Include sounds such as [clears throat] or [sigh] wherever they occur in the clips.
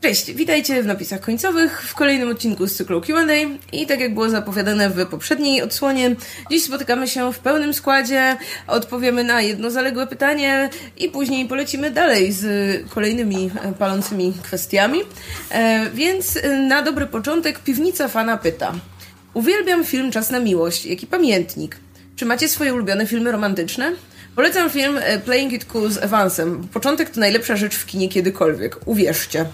Cześć, witajcie w napisach końcowych w kolejnym odcinku z cyklu Q&A i tak jak było zapowiadane w poprzedniej odsłonie, dziś spotykamy się w pełnym składzie, odpowiemy na jedno zaległe pytanie i później polecimy dalej z kolejnymi e, palącymi kwestiami. E, więc na dobry początek piwnica fana pyta. Uwielbiam film Czas na miłość, jaki pamiętnik. Czy macie swoje ulubione filmy romantyczne? Polecam film e, Playing It Cool z Evansem. Początek to najlepsza rzecz w kinie kiedykolwiek. Uwierzcie.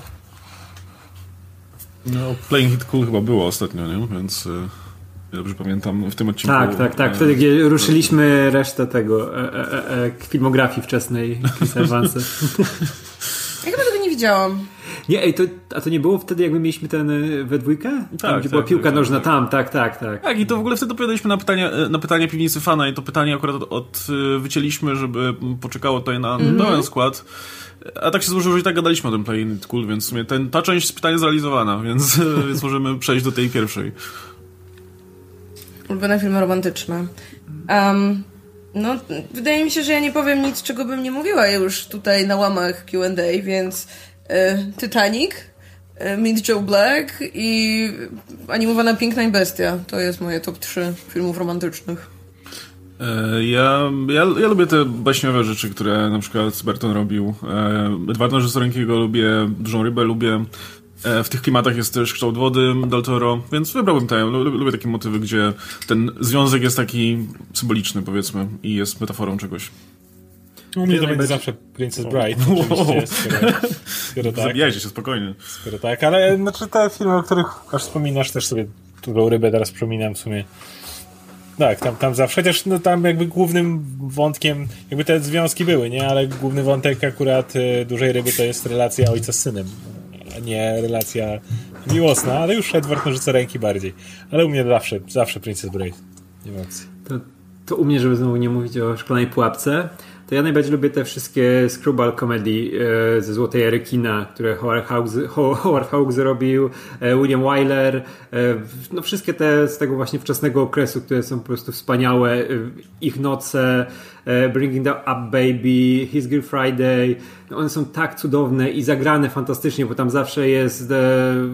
No, Playing It Cool chyba było ostatnio, nie? Więc ja dobrze pamiętam w tym odcinku. Tak, tak, tak. Wtedy, kiedy ruszyliśmy resztę tego e, e, e, filmografii wczesnej Chrisa Evansa. Ja chyba tego nie widziałam. Nie, ej, to, a to nie było wtedy, jakby mieliśmy ten we dwójkę? Tam, tak, gdzie tak, była piłka tak, nożna, tak. tam, tak, tak, tak. Tak, i to w ogóle wtedy odpowiadaliśmy na pytanie, na pytanie piwnicy fana i to pytanie akurat od, od wycięliśmy, żeby poczekało tutaj na mm -hmm. pełen skład. A tak się złożyło, że i tak gadaliśmy o tym Play It Cool, więc w sumie ten, ta część pytania zrealizowana, więc, [laughs] więc możemy przejść do tej pierwszej. Ulubione filmy romantyczne. Um, no, wydaje mi się, że ja nie powiem nic, czego bym nie mówiła już tutaj na łamach Q&A, więc y, Titanic, y, Meet Joe Black i animowana Piękna i Bestia. To jest moje top 3 filmów romantycznych. E, ja, ja, ja lubię te baśniowe rzeczy, które na przykład Burton robił. E, Edwarda Rzesorenkiego lubię, Dużą Rybę lubię. E, w tych klimatach jest też kształt wody Del Toro, więc wybrałbym te. Lubię takie motywy, gdzie ten związek jest taki symboliczny, powiedzmy, i jest metaforą czegoś. U mnie to będzie zawsze Princess Bride, oczywiście, skoro, skoro tak. Zabijajcie się spokojnie. Skoro tak, ale znaczy te filmy, o których aż wspominasz, też sobie Dużą Rybę teraz przypominam w sumie tak, tam, tam zawsze, chociaż no, tam jakby głównym wątkiem, jakby te związki były, nie? Ale główny wątek akurat y, Dużej Ryby to jest relacja ojca z synem, a nie relacja miłosna, ale już Edward nożyce ręki bardziej. Ale u mnie zawsze, zawsze Princess Bride. Nie ma opcji. To, to u mnie, żeby znowu nie mówić o szklanej pułapce, to ja najbardziej lubię te wszystkie screwball komedii e, ze Złotej Ery kina, które Howard Hawks, Howard zrobił, e, William Wyler, e, no wszystkie te z tego właśnie wczesnego okresu, które są po prostu wspaniałe, ich noce, Bringing Up Baby, His Girl Friday, no one są tak cudowne i zagrane fantastycznie, bo tam zawsze jest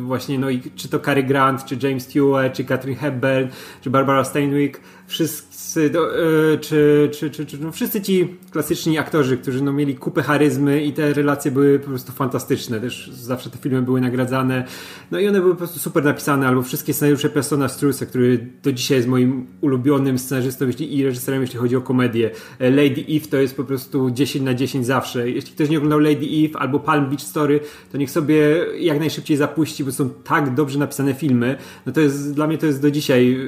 właśnie, no i czy to Cary Grant, czy James Stewart, czy Catherine Hepburn, czy Barbara Steinwick, wszyscy E, czy, czy, czy, czy no wszyscy ci klasyczni aktorzy, którzy no mieli kupę charyzmy i te relacje były po prostu fantastyczne. Też zawsze te filmy były nagradzane. No i one były po prostu super napisane, albo wszystkie scenariusze Persona Strusa, który do dzisiaj jest moim ulubionym scenarzystą i reżyserem, jeśli chodzi o komedię. E, Lady Eve to jest po prostu 10 na 10 zawsze. Jeśli ktoś nie oglądał Lady Eve albo Palm Beach Story, to niech sobie jak najszybciej zapuści, bo są tak dobrze napisane filmy. No to jest, dla mnie to jest do dzisiaj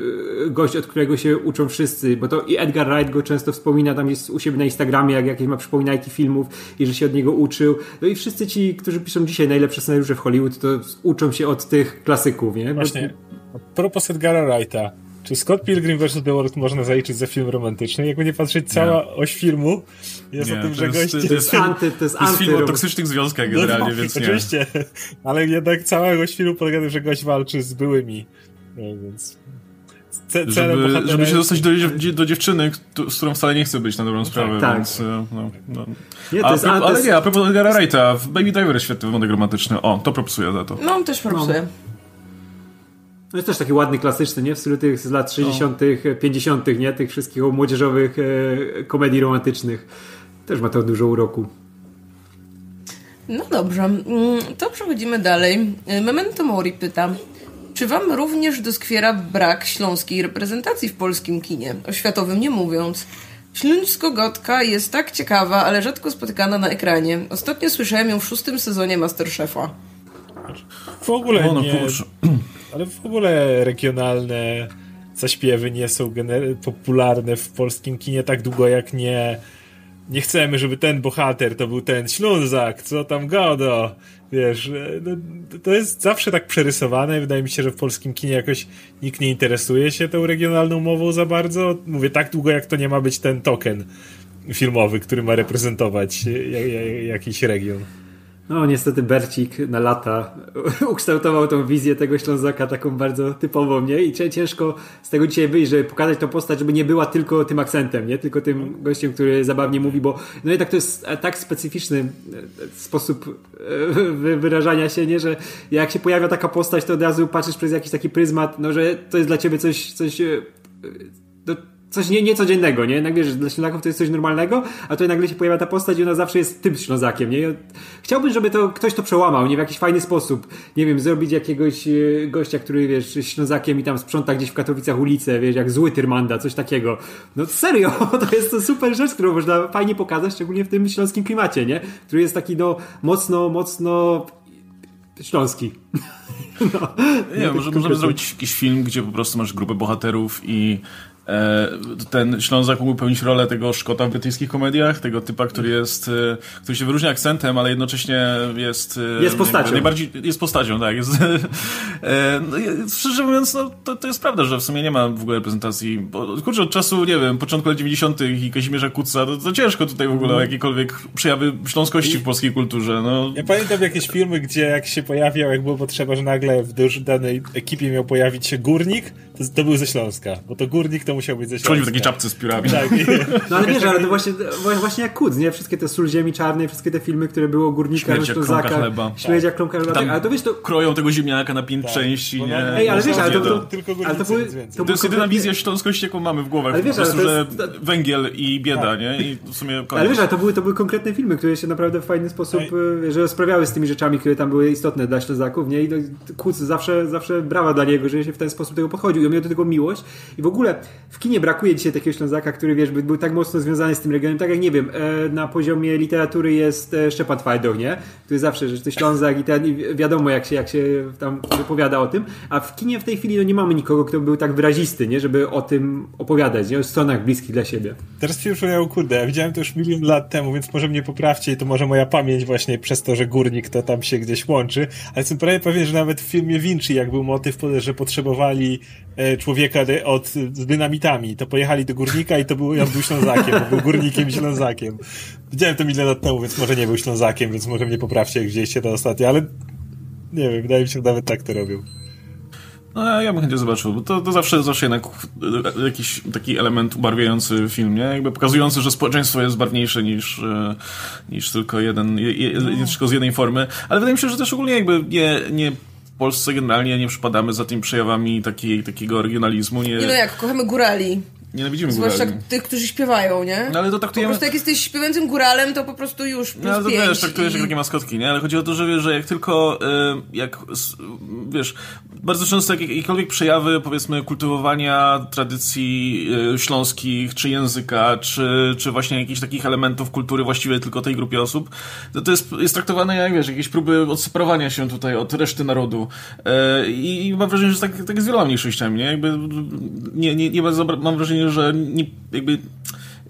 e, gość, od którego się uczą wszyscy bo to i Edgar Wright go często wspomina, tam jest u siebie na Instagramie, jak jakieś ma przypominajki filmów i że się od niego uczył. No i wszyscy ci, którzy piszą dzisiaj najlepsze scenariusze w Hollywood, to uczą się od tych klasyków, nie? Właśnie, a propos Edgara Wrighta, czy Scott Pilgrim vs. The World można zaliczyć za film romantyczny? Jakby nie patrzeć, cała nie. oś filmu jest nie, o tym, że gość... To jest, anty, to jest, to jest film o toksycznych związkach no, generalnie, no, więc Oczywiście, ale jednak cała oś filmu polega na tym, że gość walczy z byłymi, no, więc żeby, żeby się dostać do, do dziewczyny, z którą wcale nie chcę być na dobrą no sprawę, tak, więc... Tak. No, no. Nie, a, jest, a, ale nie, a propos Edgara Wrighta, w Baby Driver jest świetny wątek romantyczny. O, to propsuję za to. No, też propsuję. No. no jest też taki ładny, klasyczny, nie? W stylu tych z lat 60., no. 50., nie? Tych wszystkich młodzieżowych e, komedii romantycznych. Też ma to dużo uroku. No dobrze, mm, to przechodzimy dalej. Memento Mori pyta. Czy wam również doskwiera brak śląskiej reprezentacji w polskim kinie? O światowym nie mówiąc. Śląsko-gotka jest tak ciekawa, ale rzadko spotykana na ekranie. Ostatnio słyszałem ją w szóstym sezonie Masterchefa. W ogóle no, no, nie... [clears throat] Ale w ogóle regionalne zaśpiewy nie są popularne w polskim kinie tak długo jak nie nie chcemy, żeby ten bohater to był ten Ślązak, co tam godo. Wiesz, no, to jest zawsze tak przerysowane. Wydaje mi się, że w polskim kinie jakoś nikt nie interesuje się tą regionalną mową za bardzo. Mówię tak długo, jak to nie ma być ten token filmowy, który ma reprezentować jakiś region. No niestety Bercik na lata [laughs] ukształtował tą wizję tego Ślązaka taką bardzo typową, nie? I ciężko z tego dzisiaj wyjść, żeby pokazać tą postać, żeby nie była tylko tym akcentem, nie? Tylko tym gościem, który zabawnie mówi, bo no i tak to jest tak specyficzny e, sposób e, [laughs] wyrażania się, nie? Że jak się pojawia taka postać, to od razu patrzysz przez jakiś taki pryzmat, no że to jest dla ciebie coś, coś e, coś nie, niecodziennego, nie? Nagle, że dla Ślązaków to jest coś normalnego, a tutaj nagle się pojawia ta postać i ona zawsze jest tym Ślązakiem, nie? Chciałbym, żeby to ktoś to przełamał, nie? W jakiś fajny sposób. Nie wiem, zrobić jakiegoś e, gościa, który, wiesz, Ślązakiem i tam sprząta gdzieś w Katowicach ulicę, wiesz, jak zły Tyrmanda, coś takiego. No serio, [laughs] to jest to super rzecz, którą można fajnie pokazać, szczególnie w tym śląskim klimacie, nie? Który jest taki, no, mocno, mocno śląski. [laughs] No, nie, wiem, może możemy zrobić jakiś film, gdzie po prostu masz grupę bohaterów i ten Ślązak mógł pełnić rolę tego Szkota w brytyjskich komediach, tego typa, który jest, e, który się wyróżnia akcentem, ale jednocześnie jest... E, jest postacią. Najbardziej, jest postacią, tak. Jest, [laughs] no, szczerze mówiąc, no, to, to jest prawda, że w sumie nie ma w ogóle reprezentacji, bo kurczę, od czasu, nie wiem, początku lat 90. i Kazimierza Kuca, to, to ciężko tutaj w ogóle o jakiekolwiek przejawy śląskości w polskiej kulturze, no. Ja pamiętam jakieś filmy, gdzie jak się pojawiał, jak było potrzeba, że nagle w danej ekipie miał pojawić się górnik, to, to był ze Śląska, bo to górnik to musiał być ze Śląska. w takiej czapce z piórami. Tak. [laughs] No ale wiesz, ale to właśnie, właśnie jak Kuc, nie? Wszystkie te Sól Ziemi Czarnej, wszystkie te filmy, które było Górnika, Śmierć Ślązaka. Chleba. Śmierć jak kląka chleba. Ale to wiesz, to... Kroją tego ziemniaka na pięć tak. części, nie? Ej, ale wiesz, ale to, to, tylko ale to, były, to, to jest jedyna wizja śląskości, jaką mamy w głowach. Ale wiesz, po prostu, ale jest... że węgiel i bieda, tak. nie? I w sumie koniec. Ale wiesz, ale to były, to były konkretne filmy, które się naprawdę w fajny sposób, że sprawiały z tymi rzeczami, które tam były istotne dla Ślązaków, nie? I Kuc zawsze, zawsze brawa dla niego, że się w ten sposób tego podchodził. I miał do tego miłość. I w ogóle w kinie brakuje dzisiaj takiego Ślązaka, który wiesz, był tak mocno związany z tym regionem, tak jak nie wiem, e, na poziomie literatury jest e, Szczepan Twajdoch, nie? Który zawsze, że to Ślązak i ten, wiadomo jak się, jak się tam wypowiada o tym, a w kinie w tej chwili no nie mamy nikogo, kto był tak wyrazisty, nie? Żeby o tym opowiadać, nie? O stronach bliskich dla siebie. Teraz się przypomniał, kurde, ja widziałem to już milion lat temu, więc może mnie poprawcie i to może moja pamięć właśnie przez to, że górnik to tam się gdzieś łączy, ale jestem prawie pewien, że nawet w filmie Vinci, jak był motyw, że potrzebowali e, człowieka od, z dynamitami, to pojechali do górnika i to był, on był Ślązakiem, był górnikiem i Ślązakiem. Widziałem to milion lat temu, więc może nie był Ślązakiem, więc może mnie poprawcie, jak widzieliście to ostatnio, ale nie wiem, wydaje mi się, że nawet tak to robił. No, ja bym chętnie zobaczył, bo to, to zawsze, zawsze jednak jakiś taki element ubarwiający film, nie? Jakby pokazujący, że społeczeństwo jest barwniejsze niż, e, niż tylko jeden, je, je, nie tylko z jednej formy. Ale wydaje mi się, że też ogólnie jakby nie, nie w Polsce generalnie nie przypadamy za tymi przejawami takiego regionalizmu. Nie, nie no jak, kochamy górali. Nienawidzimy Zwłaszcza górali. tych, którzy śpiewają, nie? No ale to traktujemy... Po prostu jak jesteś śpiewającym góralem, to po prostu już No ale to wiesz, traktujesz i... jak takie maskotki, nie? Ale chodzi o to, że wiesz, że jak tylko, y, jak, wiesz, bardzo często jakiekolwiek przejawy, powiedzmy, kultywowania tradycji y, śląskich, czy języka, czy, czy właśnie jakichś takich elementów kultury właściwie tylko tej grupie osób, to, to jest, jest traktowane jak, wiesz, jakieś próby odseparowania się tutaj od reszty narodu. Y, I mam wrażenie, że tak, tak jest z wieloma mniejszościami, nie? Jakby nie, nie, nie mam wrażenia, że nie, jakby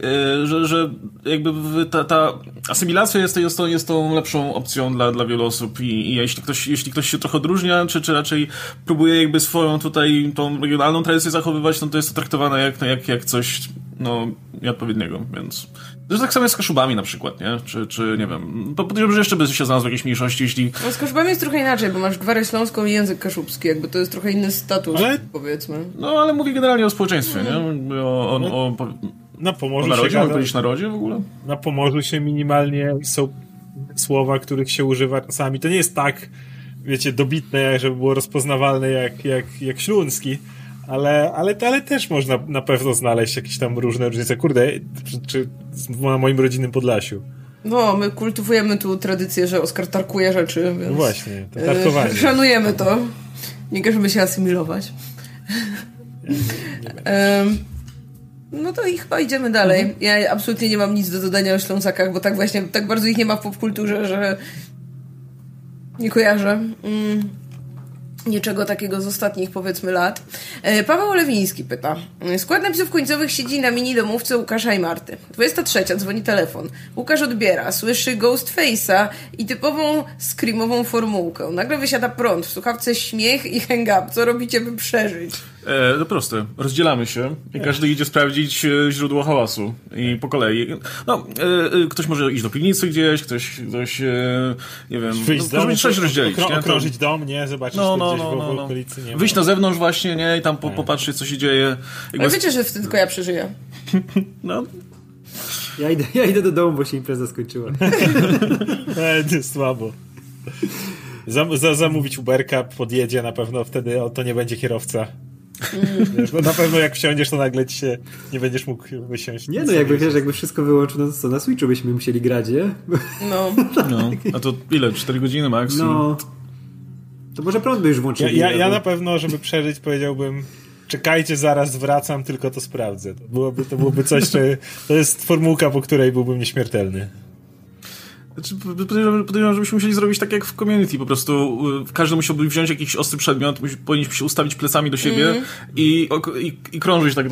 e, że, że jakby ta, ta asymilacja jest, jest, tą, jest tą lepszą opcją dla, dla wielu osób. I, i, jeśli, ktoś, jeśli ktoś się trochę odróżnia, czy, czy raczej próbuje jakby swoją tutaj tą regionalną tradycję zachowywać, no to jest to traktowane jak, jak, jak coś no, nieodpowiedniego, więc... Zresztą tak samo jest z Kaszubami na przykład, nie? Czy, czy nie wiem, podejrzewam, że jeszcze by się znalazł jakieś mniejszości, jeśli... No z Kaszubami jest trochę inaczej, bo masz gwarę śląską i język kaszubski, jakby to jest trochę inny status, ale... powiedzmy. No, ale mówię generalnie o społeczeństwie, mm. nie? O, o, o, o, na Pomorzu o narodzie, się gada... powiedzieć narodzie w ogóle? Na Pomorzu się minimalnie są słowa, których się używa czasami. To nie jest tak, wiecie, dobitne, żeby było rozpoznawalne jak, jak, jak śląski, ale, ale, ale też można na pewno znaleźć jakieś tam różne różnice. Kurde, czy, czy na moim rodzinnym Podlasiu. No, my kultywujemy tu tradycję, że Oskar tarkuje rzeczy, więc... No właśnie, to tarkowanie. E, szanujemy to. Nie każemy się asymilować. [laughs] no to i chyba idziemy dalej. Mhm. Ja absolutnie nie mam nic do dodania o Ślązakach, bo tak właśnie, tak bardzo ich nie ma w popkulturze, że nie kojarzę. Mm niczego takiego z ostatnich powiedzmy lat. E, Paweł Olewiński pyta. Skład napisów końcowych siedzi na mini domówce Łukasza i Marty. 23. Dzwoni telefon. Łukasz odbiera. Słyszy Ghostface'a i typową screamową formułkę. Nagle wysiada prąd. W słuchawce śmiech i hang up. Co robicie, by przeżyć? E, to proste. Rozdzielamy się i każdy idzie sprawdzić e, źródło hałasu. I po kolei. No, e, e, ktoś może iść do piwnicy gdzieś, ktoś, ktoś e, nie wiem, Wyjść no, domu, coś rozdzielić. okro- nie? Okrążyć dom, nie? Zobaczyć, No, no, gdzieś no, w, no, w no. okolicy nie. Wyjść na zewnątrz właśnie, nie? I tam po, popatrzeć, co się dzieje. Jakby, Ale wiecie, że wtedy tylko ja przeżyję. [laughs] no, Ja idę, ja idę do domu, bo się impreza skończyła. [laughs] E, słabo. Zam, za, zamówić Uberka, podjedzie na pewno, wtedy o, to nie będzie kierowca. Wiesz, no na pewno jak wsiądziesz, to nagle ci się nie będziesz mógł wysiąść. Nie no, jakby wiesz, jakby wszystko wyłączyło, no to co, na Switchu byśmy musieli grać, nie? No. [laughs] no. A to ile? 4 godziny max? No. To może prąd by już Ja, włączyli. ja, ja albo- na pewno, żeby przeżyć, powiedziałbym czekajcie, zaraz wracam, tylko to sprawdzę. To byłoby, to byłoby coś, że to jest formułka, po której byłbym nieśmiertelny. Znaczy, podejrzewam, żebyśmy musieli zrobić tak jak w community, po prostu y, każdy musiałby wziąć jakiś ostry przedmiot, powinniśmy się ustawić plecami do siebie Mhm. i, i, i krążyć tak, y,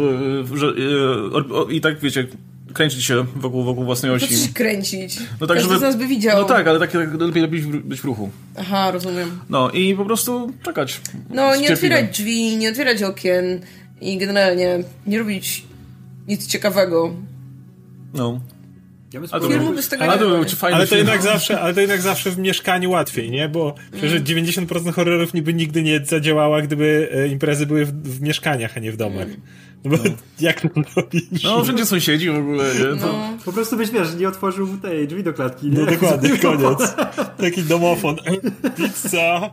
że, y, o, o, i tak wiecie, kręcić się wokół, wokół własnej osi. kręcić? No tak, Każdy żeby- z nas by widział. No tak, ale tak, tak lepiej, lepiej być w ruchu. Aha, rozumiem. No i po prostu czekać. No, nie otwierać drzwi, nie otwierać okien i generalnie nie robić nic ciekawego. No. Ja bym tego ale nie to fajny Ale jednak zawsze, ale to jednak zawsze w mieszkaniu łatwiej, nie? Bo przecież 90% horrorów niby nigdy nie zadziałała, gdyby e, imprezy były w, w mieszkaniach, a nie w domach. No [laughs] jak to robisz? No, wszędzie sąsiedzi w ogóle, nie? To, No. Po prostu byś, wiesz, nie otworzył tej drzwi do klatki, nie? No dokładnie, [laughs] koniec. Taki domofon. Pizza.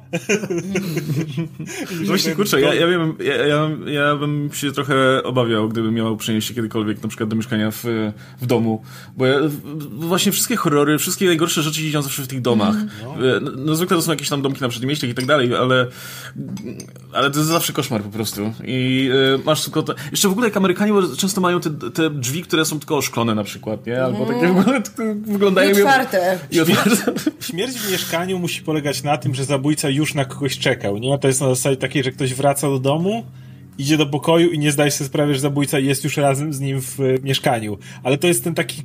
[laughs] Właśnie, kurczę, ja, ja, wiem, ja, ja, ja bym się trochę obawiał, gdybym miał przenieść się kiedykolwiek na przykład do mieszkania w, w domu, bo ja, w- właśnie wszystkie horrory, wszystkie najgorsze rzeczy dzieją zawsze w tych domach. No, no zwykle to są jakieś tam domki na przedmieściach i tak dalej, ale ale to jest zawsze koszmar po prostu. I y, masz tylko te... Jeszcze w ogóle jak Amerykanie często mają te, te drzwi, które są tylko oszklone na przykład, nie? Albo takie w ogóle wyglądają... I otwarte. I otwarte. [laughs] Śmierć w mieszkaniu musi polegać na tym, że zabójca już na kogoś czekał, nie? To jest na zasadzie takiej, że ktoś wraca do domu, idzie do pokoju i nie zdaje sobie sprawy, że zabójca jest już razem z nim w e, mieszkaniu. Ale to jest ten taki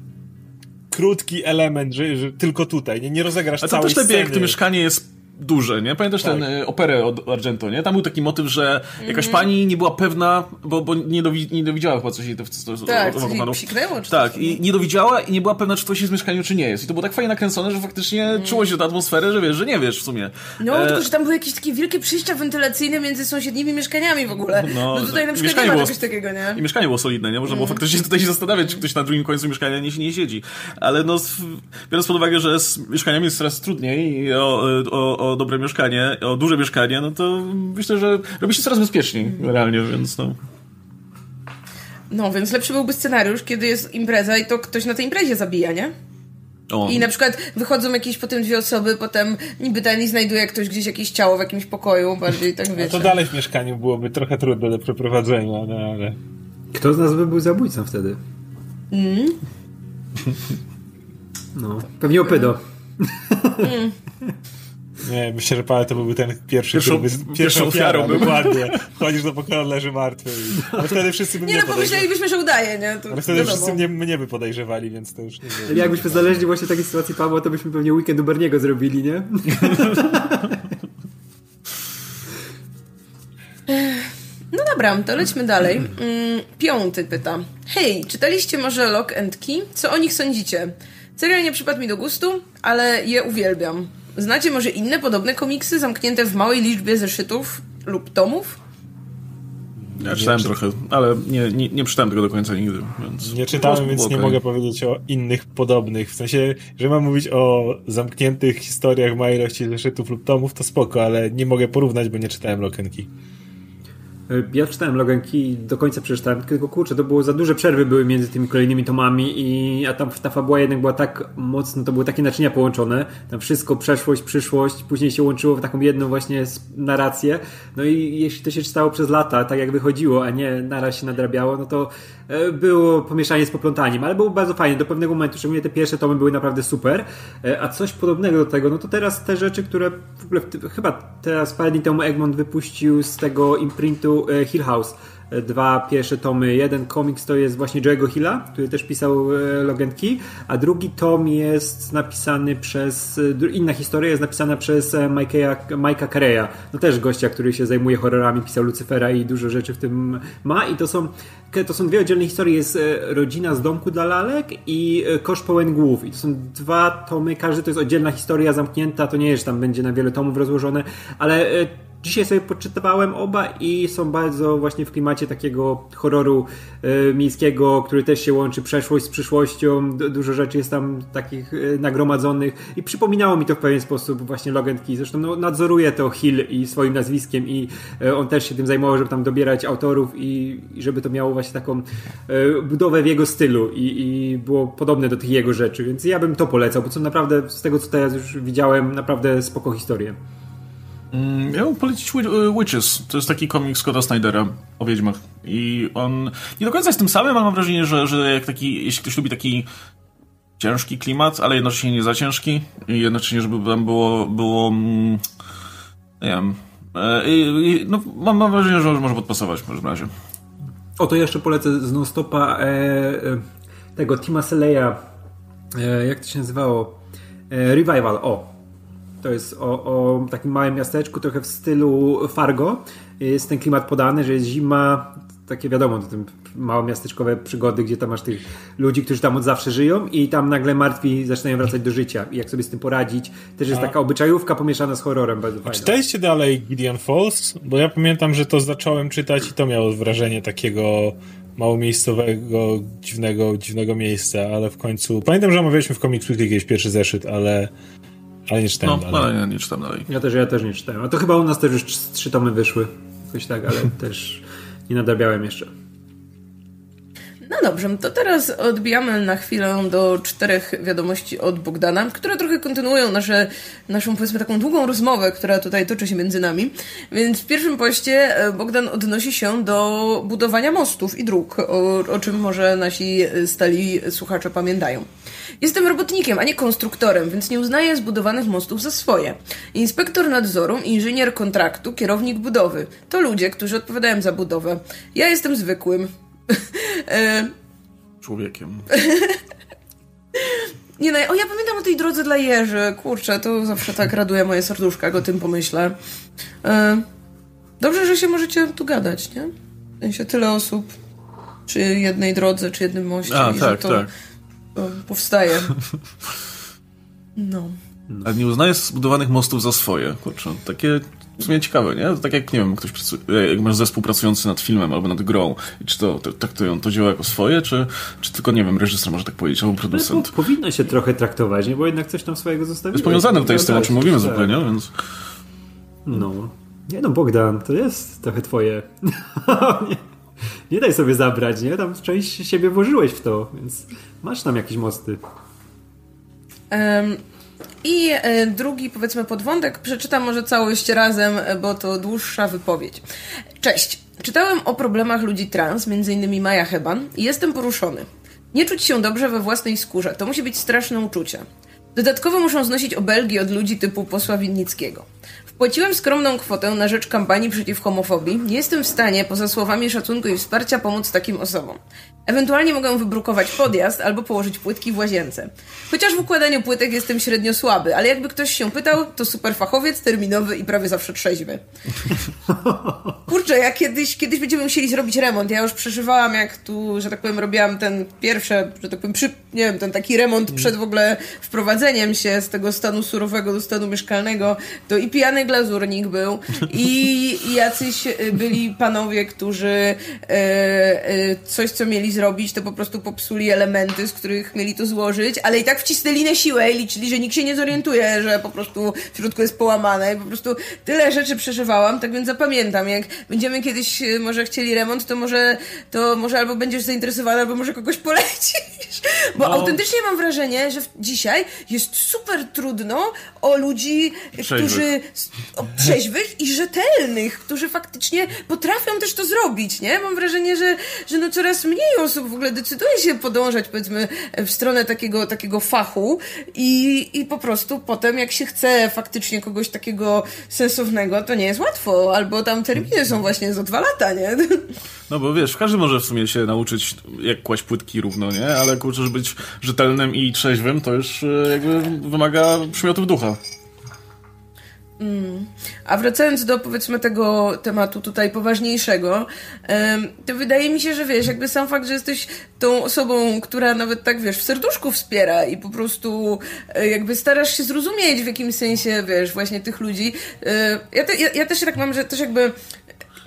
krótki element, że, że tylko tutaj, nie, nie rozegrasz A to całej też lepiej, jak to mieszkanie jest duże, nie? Pamiętasz Tak. ten operę od Argento, nie? Tam był taki motyw, że jakaś Mhm. pani nie była pewna, bo, bo nie, dowi, nie dowidziała chyba coś jej to, to, to, Tak, psiknęło, czy Tak, i nie dowidziała i nie była pewna, czy ktoś jest w mieszkaniu, czy nie jest. I to było tak fajnie nakręcone, że faktycznie Mhm. czuło się tę atmosferę, że wiesz, że nie wiesz w sumie. No, E, tylko że tam były jakieś takie wielkie przejścia wentylacyjne między sąsiednimi mieszkaniami w ogóle. [laughs] No, No, tutaj na przykład nie ma było- czegoś takiego, nie? I mieszkanie było solidne, nie? Można było faktycznie tutaj się zastanawiać, czy ktoś na drugim końcu mieszkania nie, nie siedzi. Ale no, biorąc pod uwagę, że z mieszkaniami jest coraz trudniej i o, o, o dobre mieszkanie, o duże mieszkanie, no to myślę, że robi się coraz bezpieczniej realnie, więc no. No, więc lepszy byłby scenariusz, kiedy jest impreza i to ktoś na tej imprezie zabija, nie? O, I na przykład wychodzą jakieś potem dwie osoby, potem niby ten i znajduje ktoś gdzieś jakieś ciało w jakimś pokoju, bardziej tak No wiecie. to dalej w mieszkaniu byłoby trochę trudne do przeprowadzenia, no ale... Kto z nas by był zabójcą wtedy? Mm. No, pewnie opydo. Nie, myślę, że Paweł to byłby ten pierwszy, Pierwszą- który by, pierwszą ofiarą był. Dokładnie. Chodzisz do pokoju, leży martwy. I... Ale wtedy wszyscy by Nie mnie no, podejrzewali. pomyślelibyśmy, że udaje, nie? To Ale wtedy wiadomo. wszyscy mnie, mnie by podejrzewali, więc to już nie wiem. jakbyśmy znaleźli właśnie takiej sytuacji Pawła, to byśmy pewnie weekend u Berniego zrobili, nie? [laughs] No dobra, to lećmy dalej. Mm, piąty pyta. Hej, czytaliście może Lock and Key? Co o nich sądzicie? Serial nie przypadł mi do gustu, ale je uwielbiam. Znacie może inne podobne komiksy zamknięte w małej liczbie zeszytów lub tomów? ja czytałem czy- trochę, ale nie, nie, nie czytałem tego do końca nigdy, więc... Nie czytałem, więc nie mogę powiedzieć o innych podobnych. W sensie, że mam mówić o zamkniętych historiach w małej ilości zeszytów lub tomów, to spoko, ale nie mogę porównać, bo nie czytałem Lokenki. Ja czytałem Loganki i do końca przeczytałem, tylko kurczę, to było za duże przerwy były między tymi kolejnymi tomami i a tam ta fabuła jednak była tak mocno, to były takie naczynia połączone, tam wszystko, przeszłość, przyszłość, później się łączyło w taką jedną właśnie narrację, no i jeśli to się czytało przez lata, tak jak wychodziło, a nie naraz się nadrabiało, no to e, było pomieszanie z poplątaniem, ale było bardzo fajnie, do pewnego momentu, szczególnie te pierwsze tomy były naprawdę super, E, a coś podobnego do tego, no to teraz te rzeczy, które w ogóle, chyba teraz parę dni temu Egmont wypuścił z tego imprintu e, Hill House, dwa pierwsze tomy. Jeden komiks to jest właśnie Joe'ego Hilla, który też pisał Logenki, a drugi tom jest napisany przez, inna historia jest napisana przez Mike'a, Careya, no też gościa, który się zajmuje horrorami, pisał Lucyfera i dużo rzeczy w tym ma i to są to są dwie oddzielne historie. Jest e, Rodzina z domku dla lalek i e, Kosz pełen głów. I to są dwa tomy, każdy to jest oddzielna historia zamknięta, to nie jest, że tam będzie na wiele tomów rozłożone, ale e, Dzisiaj sobie poczytywałem oba i są bardzo właśnie w klimacie takiego horroru y, miejskiego, który też się łączy przeszłość z przyszłością. Dużo rzeczy jest tam takich y, nagromadzonych i przypominało mi to w pewien sposób właśnie Logan Key. Zresztą no, nadzoruje to Hill i swoim nazwiskiem i y, on też się tym zajmował, żeby tam dobierać autorów i, i żeby to miało właśnie taką budowę w jego stylu i, i było podobne do tych jego rzeczy, więc ja bym to polecał, bo co naprawdę z tego co teraz już widziałem, naprawdę spoko historię. Mm, ja bym polecić y, Witches. To jest taki komik Scotta Snydera o wiedźmach. I on nie do końca jest tym samym, ale mam wrażenie, że, że jak taki, jeśli ktoś lubi taki ciężki klimat, ale jednocześnie nie za ciężki i jednocześnie, żeby tam było, było mm, nie wiem, e, no, mam, mam wrażenie, że może podpasować w każdym razie. O, to jeszcze polecę z non-stopa e, e, tego Tima Seleya, e, jak to się nazywało? E, Revival, o, to jest o, o takim małym miasteczku, trochę w stylu Fargo. Jest ten klimat podany, że jest zima, takie wiadomo, to tym małe miasteczkowe przygody, gdzie tam masz tych ludzi, którzy tam od zawsze żyją i tam nagle martwi zaczynają wracać do życia i jak sobie z tym poradzić. Też jest A. taka obyczajówka pomieszana z horrorem. Bardzo A czytaliście dalej Gideon Falls? Bo ja pamiętam, że to zacząłem czytać i to miało wrażenie takiego małomiejscowego, dziwnego, dziwnego miejsca, ale w końcu... Pamiętam, że omawialiśmy w Comics Weekly jakieś pierwszy zeszyt, ale ale nie czytałem no, dalej. ale ja nie czytam dalej. Ja też, ja też nie czytałem. A to chyba u nas też już trzy tomy wyszły. Coś tak, ale [laughs] też nie nadrabiałem jeszcze. No dobrze, to teraz odbijamy na chwilę do czterech wiadomości od Bogdana, które trochę kontynuują nasze, naszą, powiedzmy, taką długą rozmowę, która tutaj toczy się między nami. Więc w pierwszym poście e, Bogdan odnosi się do budowania mostów i dróg, o, o czym może nasi stali słuchacze pamiętają. Jestem robotnikiem, a nie konstruktorem, więc nie uznaję zbudowanych mostów za swoje. Inspektor nadzoru, inżynier kontraktu, kierownik budowy. To ludzie, którzy odpowiadają za budowę. Ja jestem zwykłym. [laughs] E, Człowiekiem. [laughs] Nie no, o, ja pamiętam o tej drodze dla Jerzy. Kurczę, to zawsze tak raduje moje serduszko, jak o tym pomyślę. E, dobrze, że się możecie tu gadać, nie? W sensie tyle osób przy jednej drodze, czy jednym moście. A, tak, to, tak. Powstaje. No. Ale nie uznaję zbudowanych mostów za swoje. Kurczę, takie w sumie ciekawe, nie? Tak jak, nie wiem, ktoś pracuje, jak masz zespół pracujący nad filmem albo nad grą i czy to, tak to, to działa jako swoje, czy, czy tylko, nie wiem, reżyser może tak powiedzieć, albo producent. No, powinno się trochę traktować, nie? Bo jednak coś tam swojego zostawiło. Jest powiązane tutaj z tym, o czym mówimy tak. zupełnie, więc... No. Nie no, Bogdan, to jest trochę twoje. [laughs] nie, daj sobie zabrać, nie? Tam część siebie włożyłeś w to, więc masz tam jakieś mosty. Um, i e, drugi, powiedzmy, podwątek przeczytam może całość razem, e, bo to dłuższa wypowiedź. Cześć. Czytałem o problemach ludzi trans, m.in. Maja Heban, i jestem poruszony. Nie czuć się dobrze we własnej skórze. To musi być straszne uczucie. Dodatkowo muszą znosić obelgi od ludzi typu posła Winnickiego. Wpłaciłem skromną kwotę na rzecz kampanii przeciw homofobii. Nie jestem w stanie, poza słowami szacunku i wsparcia, pomóc takim osobom. Ewentualnie mogę wybrukować podjazd albo położyć płytki w łazience. Chociaż w układaniu płytek jestem średnio słaby, ale jakby ktoś się pytał, to super fachowiec, terminowy i prawie zawsze trzeźwy. [laughs] Kurczę, ja kiedyś, kiedyś będziemy musieli zrobić remont. Ja już przeżywałam, jak tu, że tak powiem, robiłam ten pierwszy, że tak powiem, przy, nie wiem, ten taki remont przed w ogóle wprowadzeniem się z tego stanu surowego do stanu mieszkalnego, to i pijany glazurnik był. I, jacyś y, byli panowie, którzy e, e, coś, co mieli zrobić, to po prostu popsuli elementy, z których mieli to złożyć, ale i tak wcisnęli na siłę i liczyli, że nikt się nie zorientuje, że po prostu w środku jest połamane. I po prostu tyle rzeczy przeżywałam, tak więc zapamiętam, jak będziemy kiedyś e, może chcieli remont, to może, to może albo będziesz zainteresowany, albo może kogoś polecisz, bo no. autentycznie mam wrażenie, że dzisiaj jest super trudno o ludzi, którzy trzeźwych i rzetelnych, którzy faktycznie potrafią też to zrobić, nie? Mam wrażenie, że, że no coraz mniej osób w ogóle decyduje się podążać, powiedzmy, w stronę takiego, takiego fachu i, i po prostu potem, jak się chce faktycznie kogoś takiego sensownego, to nie jest łatwo, albo tam terminy są właśnie za dwa lata, nie? No bo wiesz, każdy może w sumie się nauczyć, jak kłaść płytki równo, nie? Ale kurczę, żeby być rzetelnym i trzeźwym, to już e, jakby wymaga przymiotów ducha. Mm. A wracając do powiedzmy tego tematu tutaj poważniejszego, to wydaje mi się, że wiesz, jakby sam fakt, że jesteś tą osobą, która nawet tak wiesz, w serduszku wspiera i po prostu e, jakby starasz się zrozumieć w jakimś sensie, wiesz, właśnie tych ludzi. E, ja, te, ja, ja też tak mam, że też jakby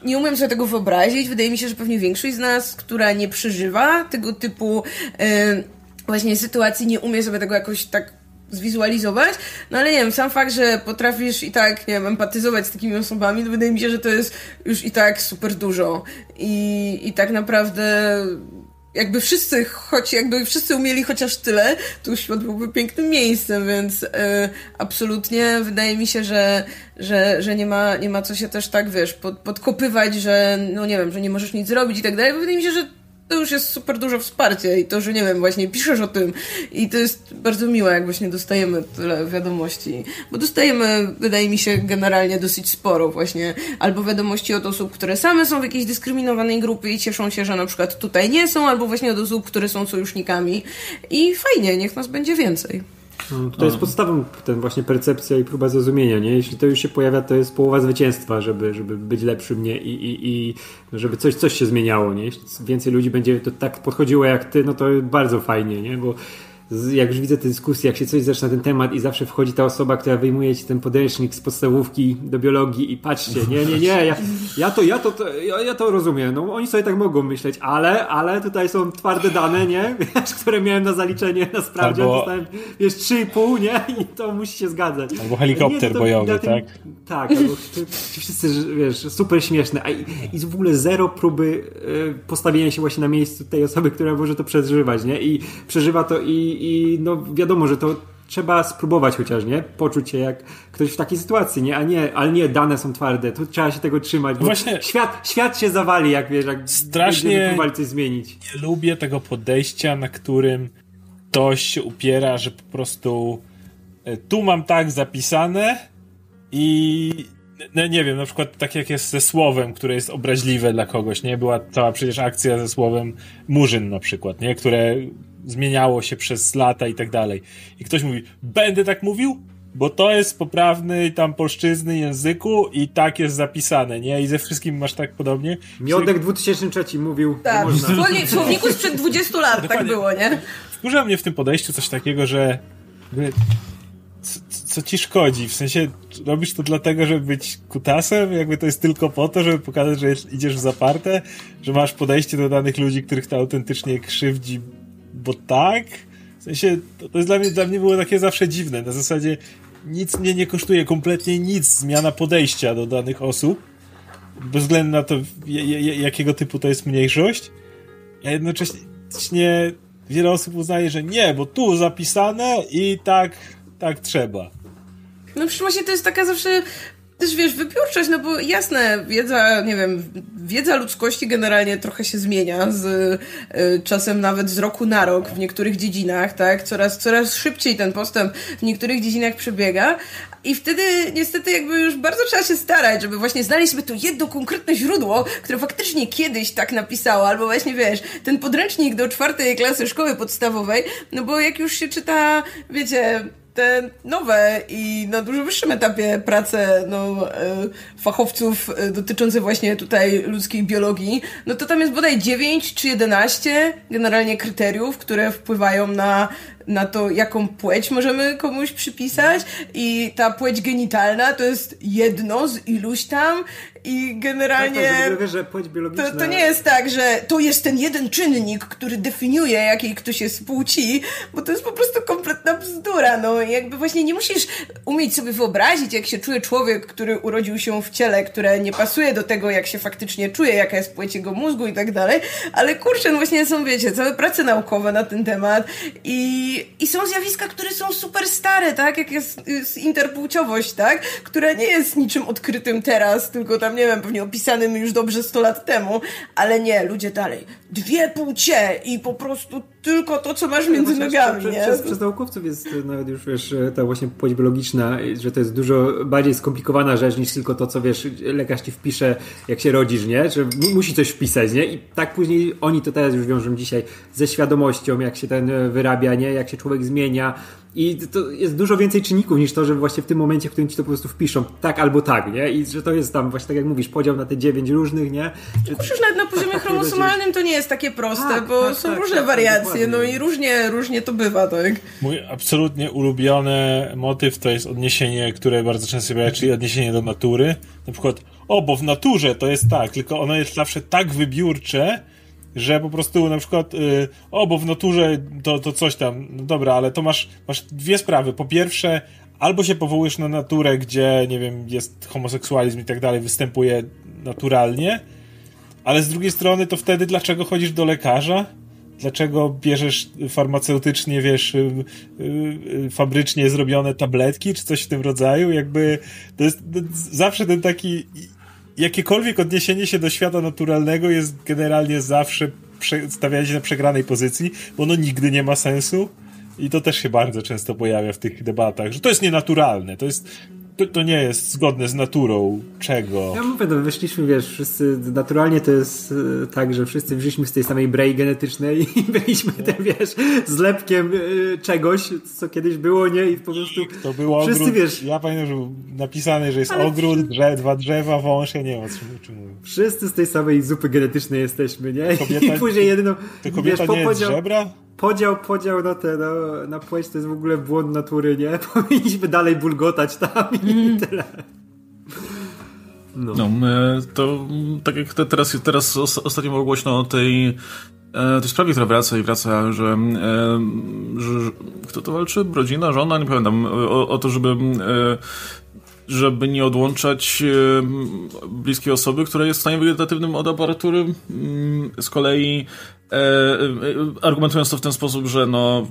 nie umiem sobie tego wyobrazić. Wydaje mi się, że pewnie większość z nas, która nie przeżywa tego typu e, właśnie sytuacji, nie umie sobie tego jakoś tak zwizualizować, no ale nie wiem, sam fakt, że potrafisz i tak, nie wiem, empatyzować z takimi osobami, to wydaje mi się, że to jest już i tak super dużo. I, i tak naprawdę jakby wszyscy, choć jakby wszyscy umieli chociaż tyle, to świat byłby pięknym miejscem, więc y, absolutnie wydaje mi się, że, że, że nie, ma, nie ma co się też tak, wiesz, pod, podkopywać, że no nie wiem, że nie możesz nic zrobić i tak dalej, bo wydaje mi się, że to już jest super dużo wsparcia i to, że nie wiem, właśnie piszesz o tym i to jest bardzo miłe, jak właśnie dostajemy tyle wiadomości, bo dostajemy, wydaje mi się, generalnie dosyć sporo właśnie, albo wiadomości od osób, które same są w jakiejś dyskryminowanej grupie i cieszą się, że na przykład tutaj nie są, albo właśnie od osób, które są sojusznikami i fajnie, niech nas będzie więcej. No, to jest podstawą ten właśnie percepcja i próba zrozumienia, nie? Jeśli to już się pojawia, to jest połowa zwycięstwa, żeby, żeby być lepszym, nie? I, i, i żeby coś, coś się zmieniało, nie? Jeśli więcej ludzi będzie to tak podchodziło jak ty, no to bardzo fajnie, nie? Bo jak już widzę te dyskusje, jak się coś zaczyna ten temat i zawsze wchodzi ta osoba, która wyjmuje ci ten podręcznik z podstawówki do biologii i patrzcie, nie, nie, nie, ja, ja to, ja to, to ja, ja, to rozumiem, no oni sobie tak mogą myśleć, ale, ale tutaj są twarde dane, nie, wiesz, które miałem na zaliczenie na sprawdzie, Albo... dostałem, wiesz, 3,5, nie, i to musi się zgadzać. Albo helikopter nie, bojowy, tym, tak? Tak, albo ci wszyscy, wiesz, super śmieszne, a i, i w ogóle zero próby y, postawienia się właśnie na miejscu tej osoby, która może to przeżywać, nie, i przeżywa to i i, no wiadomo, że to trzeba spróbować chociaż, nie? Poczuć się jak ktoś w takiej sytuacji, nie? A nie, ale nie, dane są twarde, tu trzeba się tego trzymać, bo Właśnie świat, świat się zawali, jak wiesz, jak strasznie próbowali coś zmienić. Nie lubię tego podejścia, na którym ktoś się upiera, że po prostu e, tu mam tak zapisane i no nie wiem, na przykład tak jak jest ze słowem, które jest obraźliwe dla kogoś, nie? Była cała przecież akcja ze słowem murzyn na przykład, nie? Które zmieniało się przez lata i tak dalej. I ktoś mówi, będę tak mówił? Bo to jest poprawny tam polszczyzny języku i tak jest zapisane, nie? I ze wszystkim masz tak podobnie. Miodek 2003 mówił. Tak, w słowniku sprzed 20 lat tak Dokładnie. tak było, nie? Wkurza mnie w tym podejściu coś takiego, że co, co, ci szkodzi? W sensie robisz to dlatego, żeby być kutasem? Jakby to jest tylko po to, żeby pokazać, że idziesz w zaparte? Że masz podejście do danych ludzi, których to autentycznie krzywdzi bo tak. W sensie, to, to jest dla mnie, dla mnie było takie zawsze dziwne. Na zasadzie nic mnie nie kosztuje, kompletnie nic zmiana podejścia do danych osób, bez względu na to, jakiego typu to jest mniejszość. A jednocześnie wiele osób uznaje, że nie, bo tu zapisane i tak, tak trzeba. No przecież właśnie to jest taka zawsze też wiesz, wypiórczość, no bo jasne, wiedza, nie wiem, wiedza ludzkości generalnie trochę się zmienia z y, czasem nawet z roku na rok w niektórych dziedzinach, tak? Coraz, coraz szybciej ten postęp w niektórych dziedzinach przebiega. I wtedy niestety jakby już bardzo trzeba się starać, żeby właśnie znaleźć to jedno konkretne źródło, które faktycznie kiedyś tak napisało, albo właśnie wiesz, ten podręcznik do czwartej klasy szkoły podstawowej, no bo jak już się czyta, wiecie, te nowe i na dużo wyższym etapie prace no, e, fachowców e, dotyczące właśnie tutaj ludzkiej biologii, no to tam jest bodaj 9 czy 11 generalnie kryteriów, które wpływają na na to, jaką płeć możemy komuś przypisać. I ta płeć genitalna to jest jedno z iluś tam. I generalnie tak, tak, że płeć biologiczna... to, to nie jest tak, że to jest ten jeden czynnik, który definiuje, jakiej ktoś jest płci, bo to jest po prostu kompletna bzdura, no jakby właśnie nie musisz umieć sobie wyobrazić, jak się czuje człowiek, który urodził się w ciele, które nie pasuje do tego, jak się faktycznie czuje, jaka jest płeć jego mózgu i tak dalej, ale kurczę, no właśnie są, wiecie, całe prace naukowe na ten temat i I, są zjawiska, które są super stare, tak? Jak jest, jest interpłciowość, tak? Która nie jest niczym odkrytym teraz, tylko tam, nie wiem, pewnie opisanym już dobrze 100 lat temu, ale nie, ludzie dalej. Dwie płcie i po prostu tylko to, co masz między nogami, przez, nie? Przez, przez naukowców jest nawet już, wiesz, ta właśnie płeć biologiczna, że to jest dużo bardziej skomplikowana rzecz niż tylko to, co, wiesz, lekarz ci wpisze, jak się rodzisz, nie? Że musi coś wpisać, nie? I tak później oni to teraz już wiążą dzisiaj ze świadomością, jak się ten wyrabia, nie? Jak się człowiek zmienia, i to jest dużo więcej czynników niż to, że właśnie w tym momencie, w którym ci to po prostu wpiszą tak albo tak, nie? I że to jest tam właśnie tak jak mówisz, podział na te dziewięć różnych, nie? Że, już nawet na poziomie [laughs] chromosomalnym to nie jest takie proste, Tak, bo tak, są tak, różne tak, wariacje, no i różnie, różnie to bywa, tak? Mój absolutnie ulubiony motyw to jest odniesienie, które bardzo często się pojawia, czyli odniesienie do natury. Na przykład, o, bo w naturze to jest tak, tylko ono jest zawsze tak wybiórcze, że po prostu na przykład, y, o, bo w naturze to, to coś tam, no dobra, ale to masz, masz dwie sprawy. Po pierwsze, albo się powołujesz na naturę, gdzie, nie wiem, jest homoseksualizm i tak dalej, występuje naturalnie, ale z drugiej strony to wtedy dlaczego chodzisz do lekarza? Dlaczego bierzesz farmaceutycznie, wiesz, y, y, y, fabrycznie zrobione tabletki, czy coś w tym rodzaju? Jakby to jest to zawsze ten taki. Jakiekolwiek odniesienie się do świata naturalnego jest generalnie zawsze stawianie się na przegranej pozycji, bo ono nigdy nie ma sensu. I to też się bardzo często pojawia w tych debatach, że to jest nienaturalne, to jest. To, to nie jest zgodne z naturą czego. Ja mówię, no wyszliśmy, wiesz, wszyscy, naturalnie to jest e, tak, że wszyscy wyszliśmy z tej samej brei genetycznej i [laughs] byliśmy tym, wiesz, zlepkiem e, czegoś, co kiedyś było, nie? I po prostu To był wszyscy, ogród. wiesz, Ja pamiętam, że był napisane, że jest Ale ogród, drze, dwa drzewa, wąż, ja nie wiem o czym, czym mówię. wszyscy z tej samej zupy genetycznej jesteśmy, nie? Kobieta- I później jedyną, To kobieta wiesz, po- nie jest podział, żebra? Podział, podział na te, na, na płeć to jest w ogóle błąd natury, nie? [laughs] Powinniśmy dalej bulgotać tam i Mhm. tyle. No, e, to mm, tak jak te, teraz, teraz os- ostatnio było głośno o tej, e, tej sprawie, która wraca i wraca, że, e, że, że kto to walczy? Rodzina, żona? Nie pamiętam. O, o to, żeby e, żeby nie odłączać bliskiej osoby, która jest w stanie wegetatywnym od aparatury. Mm, Z kolei e, e, argumentując to w ten sposób, że no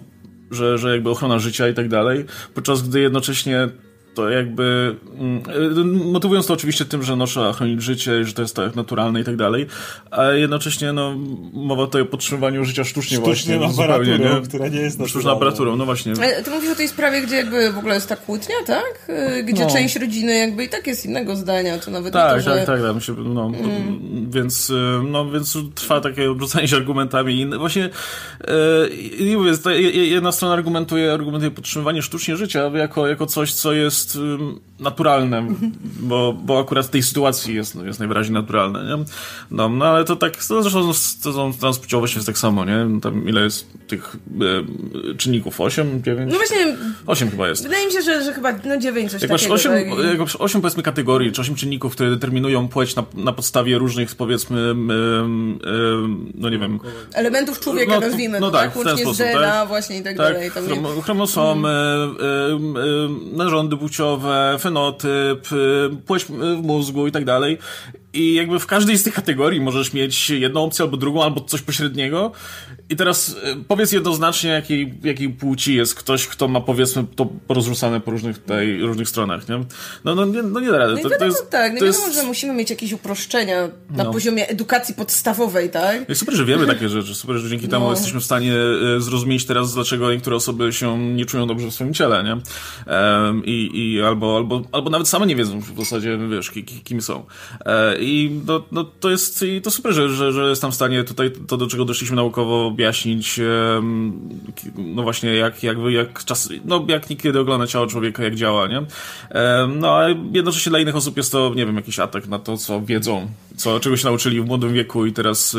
że, że jakby ochrona życia i tak dalej, podczas gdy jednocześnie to jakby mm, y, motywując to oczywiście tym, że no, trzeba chronić życie i że to jest tak naturalne i tak dalej, a jednocześnie no, mowa tutaj o podtrzymywaniu życia sztucznie, Sztuczną właśnie. zupełnie, aparaturą, która nie jest Sztuczną naturalna. aparaturą, no właśnie. Ale ty mówisz o tej sprawie, gdzie jakby w ogóle jest ta kłótnia, tak? Y, Gdzie No. część rodziny jakby i tak jest innego zdania, to nawet nie Tak, to, że... tak, tak, tak, no, więc, y, no, więc trwa takie obrzucanie się argumentami. I Właśnie, e, i mówię, jedna strona argumentuje, argumentuje podtrzymywanie sztucznie życia jako, jako coś, co jest ym, naturalne, bo, bo akurat w tej sytuacji jest, jest najwyraźniej naturalne, nie? No, no ale to tak, to zresztą z tą transpłciowością jest tak samo, nie? Tam ile jest tych e, czynników? 8, 9? No właśnie, 8 chyba jest. wydaje mi się, że, że chyba no dziewięć coś Jak masz takiego. 8, tak? jak masz 8 powiedzmy kategorii, czy 8 czynników, które determinują płeć na, na podstawie różnych powiedzmy, em, em, no nie wiem, Elementów człowieka No, nazwijmy, no no, tak, tak, w ten sposób, DNA tak? właśnie i tak, tak, dalej. Tam chrom, chromosomy, em, narządy płciowe, fenotyp, em, płeć w mózgu i tak dalej. I jakby w każdej z tych kategorii możesz mieć jedną opcję albo drugą, albo coś pośredniego. I teraz e, powiedz jednoznacznie, jakiej, jakiej płci jest ktoś, kto ma powiedzmy to porozrzucane po różnych, tutaj, różnych stronach, nie? No, no, nie, no nie da rady. No i To, wiadomo, to jest, tak, no to wiadomo, jest, że musimy mieć jakieś uproszczenia na No. poziomie edukacji podstawowej, tak? jest super, że wiemy [laughs] takie rzeczy. Super, że dzięki temu No. jesteśmy w stanie e, zrozumieć teraz, dlaczego niektóre osoby się nie czują dobrze w swoim ciele, nie? Em, I, i albo, albo, albo nawet same nie wiedzą w zasadzie, wiesz, ki, ki, kim są. E, I no, no, to jest i to super, że, że, że jestem w stanie tutaj to, do czego doszliśmy naukowo objaśnić, no właśnie, jak, jakby, jak czas, no jak niekiedy ogląda ciało człowieka, jak działa, nie? No, a jednocześnie dla innych osób jest to, nie wiem, jakiś atak na to, co wiedzą, co czegoś nauczyli w młodym wieku i teraz,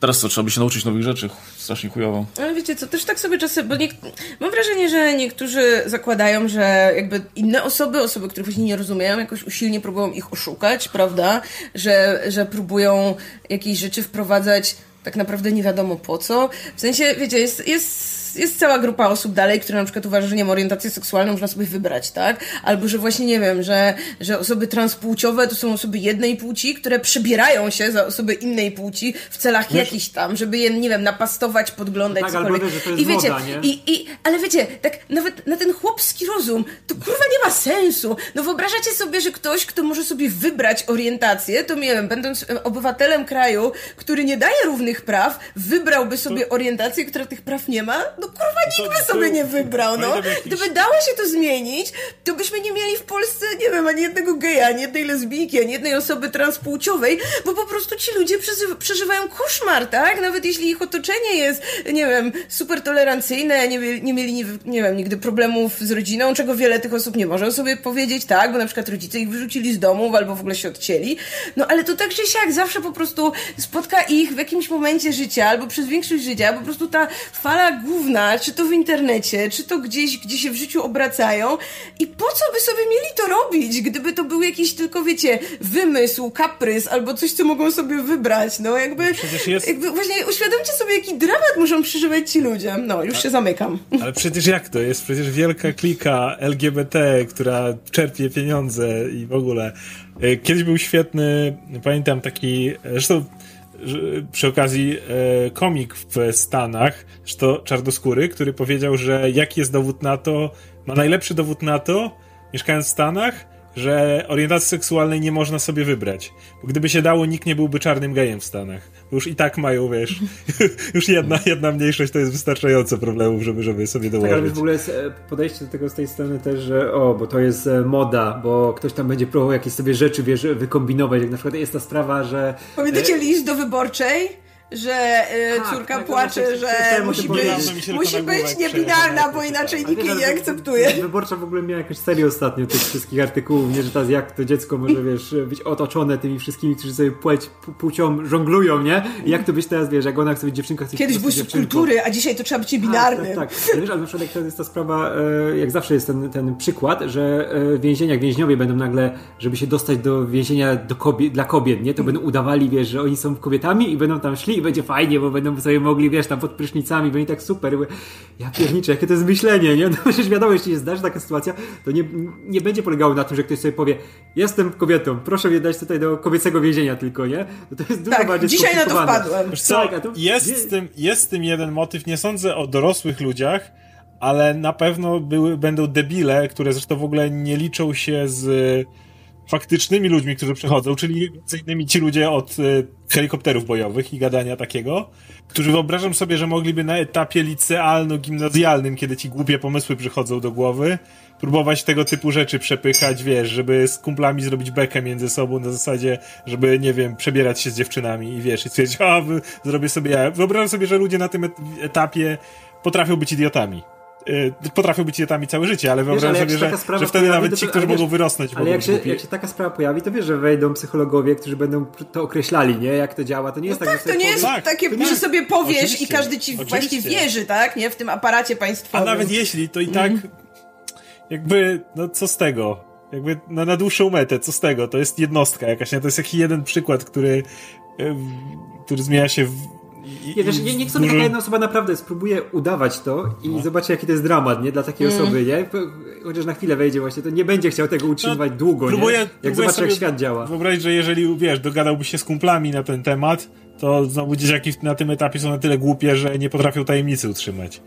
teraz co, trzeba by się nauczyć nowych rzeczy, strasznie chujowo. Ale wiecie co, też tak sobie czasem, bo niek- mam wrażenie, że niektórzy zakładają, że jakby inne osoby, osoby, których właśnie nie rozumieją, jakoś usilnie próbują ich oszukać, prawda? Że, że próbują jakieś rzeczy wprowadzać tak naprawdę nie wiadomo po co. W sensie, wiecie, jest, jest jest, jest cała grupa osób dalej, które na przykład uważa, że nie wiem, orientację seksualną można sobie wybrać, tak? Albo, że właśnie, nie wiem, że, że osoby transpłciowe to są osoby jednej płci, które przebierają się za osoby innej płci w celach Wiesz? jakichś tam, żeby je, nie wiem, napastować, podglądać, no tak, cokolwiek. Albo, że to jest I wiecie, moda, i, i, ale wiecie, tak nawet na ten chłopski rozum, to kurwa nie ma sensu. No wyobrażacie sobie, że ktoś, kto może sobie wybrać orientację, to nie wiem, będąc obywatelem kraju, który nie daje równych praw, wybrałby sobie to... orientację, która tych praw nie ma? No kurwa nikt by sobie nie wybrał, no. Gdyby dało się to zmienić, to byśmy nie mieli w Polsce, nie wiem, ani jednego geja, ani jednej lesbijki, ani jednej osoby transpłciowej, bo po prostu ci ludzie przeżywają koszmar, tak? Nawet jeśli ich otoczenie jest, nie wiem, super tolerancyjne, nie, nie mieli, nie, nie wiem, nigdy problemów z rodziną, czego wiele tych osób nie może sobie powiedzieć, tak? Bo na przykład rodzice ich wyrzucili z domów albo w ogóle się odcięli. No ale to tak czy siak zawsze po prostu spotka ich w jakimś momencie życia albo przez większość życia po prostu ta fala główna, czy to w internecie, czy to gdzieś, gdzie się w życiu obracają i po co by sobie mieli to robić, gdyby to był jakiś tylko, wiecie, wymysł, kaprys albo coś, co mogą sobie wybrać, no jakby, jest... jakby właśnie uświadomcie sobie, jaki dramat muszą przeżywać ci ludzie. No, już się zamykam. Ale przecież jak to? Jest przecież wielka klika LGBT, która czerpie pieniądze i w ogóle. E, kiedyś był świetny, pamiętam taki, zresztą przy okazji e, komik w Stanach, to czarnoskóry, który powiedział, że jaki jest dowód na to, ma najlepszy dowód na to, mieszkając w Stanach, że orientacji seksualnej nie można sobie wybrać. Bo gdyby się dało, nikt nie byłby czarnym gejem w Stanach. Bo już i tak mają, wiesz, [laughs] już jedna, jedna mniejszość to jest wystarczająco problemów, żeby, żeby sobie dołożyć. Tak, ale w ogóle jest e, podejście do tego z tej strony też, że o, bo to jest e, moda, bo ktoś tam będzie próbował jakieś sobie rzeczy, wiesz, wykombinować. Jak na przykład jest ta sprawa, że... Pamiętacie list do wyborczej? Że y, tak, córka tak, płacze, że musi być, musi być niebinarna, bo inaczej nikt jej nie akceptuje. Wyborcza w ogóle miała jakąś serię ostatnio tych wszystkich artykułów, nie, że teraz jak to dziecko może, [laughs] wiesz, być otoczone tymi wszystkimi, którzy sobie płeć, płcią żonglują, nie? I jak to być teraz, wiesz, jak ona chce być dziewczynką, chce Kiedyś byłeś kultury, a dzisiaj to trzeba być niebinarny. Tak, tak, tak. Wiesz, ale na przykład jak jest ta sprawa, e, jak zawsze jest ten, ten przykład, że e, w więzieniach więźniowie będą nagle, żeby się dostać do więzienia do kobiet, dla kobiet, nie? To będą udawali, wiesz, że oni są kobietami i będą tam szli będzie fajnie, bo będą sobie mogli, wiesz, tam pod prysznicami, będzie tak super. Ja pierniczę, jakie to jest myślenie, nie? [laughs] No przecież wiadomo, jeśli się zdarzy taka sytuacja, to nie, nie będzie polegało na tym, że ktoś sobie powie, jestem kobietą, proszę mnie dać tutaj do kobiecego więzienia tylko, nie? No to jest dużo tak, bardziej dzisiaj na to wpadłem. Co, tak, to... jest, z tym, jest z tym jeden motyw, nie sądzę o dorosłych ludziach, ale na pewno były, będą debile, które zresztą w ogóle nie liczą się z faktycznymi ludźmi, którzy przechodzą, czyli między innymi ci ludzie od y, helikopterów bojowych i gadania takiego, którzy wyobrażam sobie, że mogliby na etapie licealno-gimnazjalnym, kiedy ci głupie pomysły przychodzą do głowy, próbować tego typu rzeczy przepychać, wiesz, żeby z kumplami zrobić bekę między sobą na zasadzie, żeby, nie wiem, przebierać się z dziewczynami i wiesz, i stwierdzić, a, zrobię sobie ja. Wyobrażam sobie, że ludzie na tym etapie potrafią być idiotami. Y, potrafią być idiotami całe życie, ale wyobrażam sobie, że, że wtedy nawet ci, którzy wiesz, mogą wyrosnąć, ale jak się, jak się taka sprawa pojawi, to wiesz, że wejdą psychologowie, którzy będą to określali, nie? Jak to działa. To nie jest no tak, tak, to nie jest tak, takie, że sobie powiesz Oczywiście. i każdy ci Oczywiście. właśnie wierzy, tak? Nie? W tym aparacie państwowym. A nawet jeśli, to i tak mm. jakby, no co z tego? Jakby na, na dłuższą metę, co z tego? To jest jednostka jakaś, nie? To jest jakiś jeden przykład, który, który zmienia się w i, nie, wiesz, nie, niech sobie taka jedna osoba naprawdę spróbuje udawać to i no. zobaczy, jaki to jest dramat, nie? Dla takiej mm. osoby, nie? Chociaż na chwilę wejdzie właśnie, to nie będzie chciał tego utrzymywać no, długo, próbuję, nie? Jak zobaczy, jak świat działa. Wyobraź, że jeżeli, wiesz, dogadałby się z kumplami na ten temat, to znowu dzieciaki na tym etapie są na tyle głupie, że nie potrafią tajemnicy utrzymać.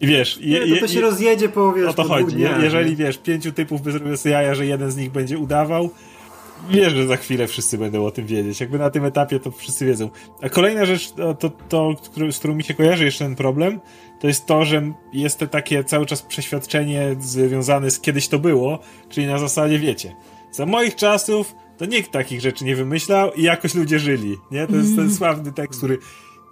I wiesz, nie, je, to, to się rozjedzie po, wiesz, o to chodzi. Dniach, jeżeli, wiesz, pięciu typów by zrobił sobie jaja, że jeden z nich będzie udawał, wiesz, że za chwilę wszyscy będą o tym wiedzieć. Jakby na tym etapie to wszyscy wiedzą. A kolejna rzecz, to, to, to z którą mi się kojarzy jeszcze ten problem, to jest to, że jest to takie cały czas przeświadczenie związane z kiedyś to było, czyli na zasadzie, wiecie, za moich czasów to nikt takich rzeczy nie wymyślał i jakoś ludzie żyli, nie? To jest ten mm. sławny tekst, który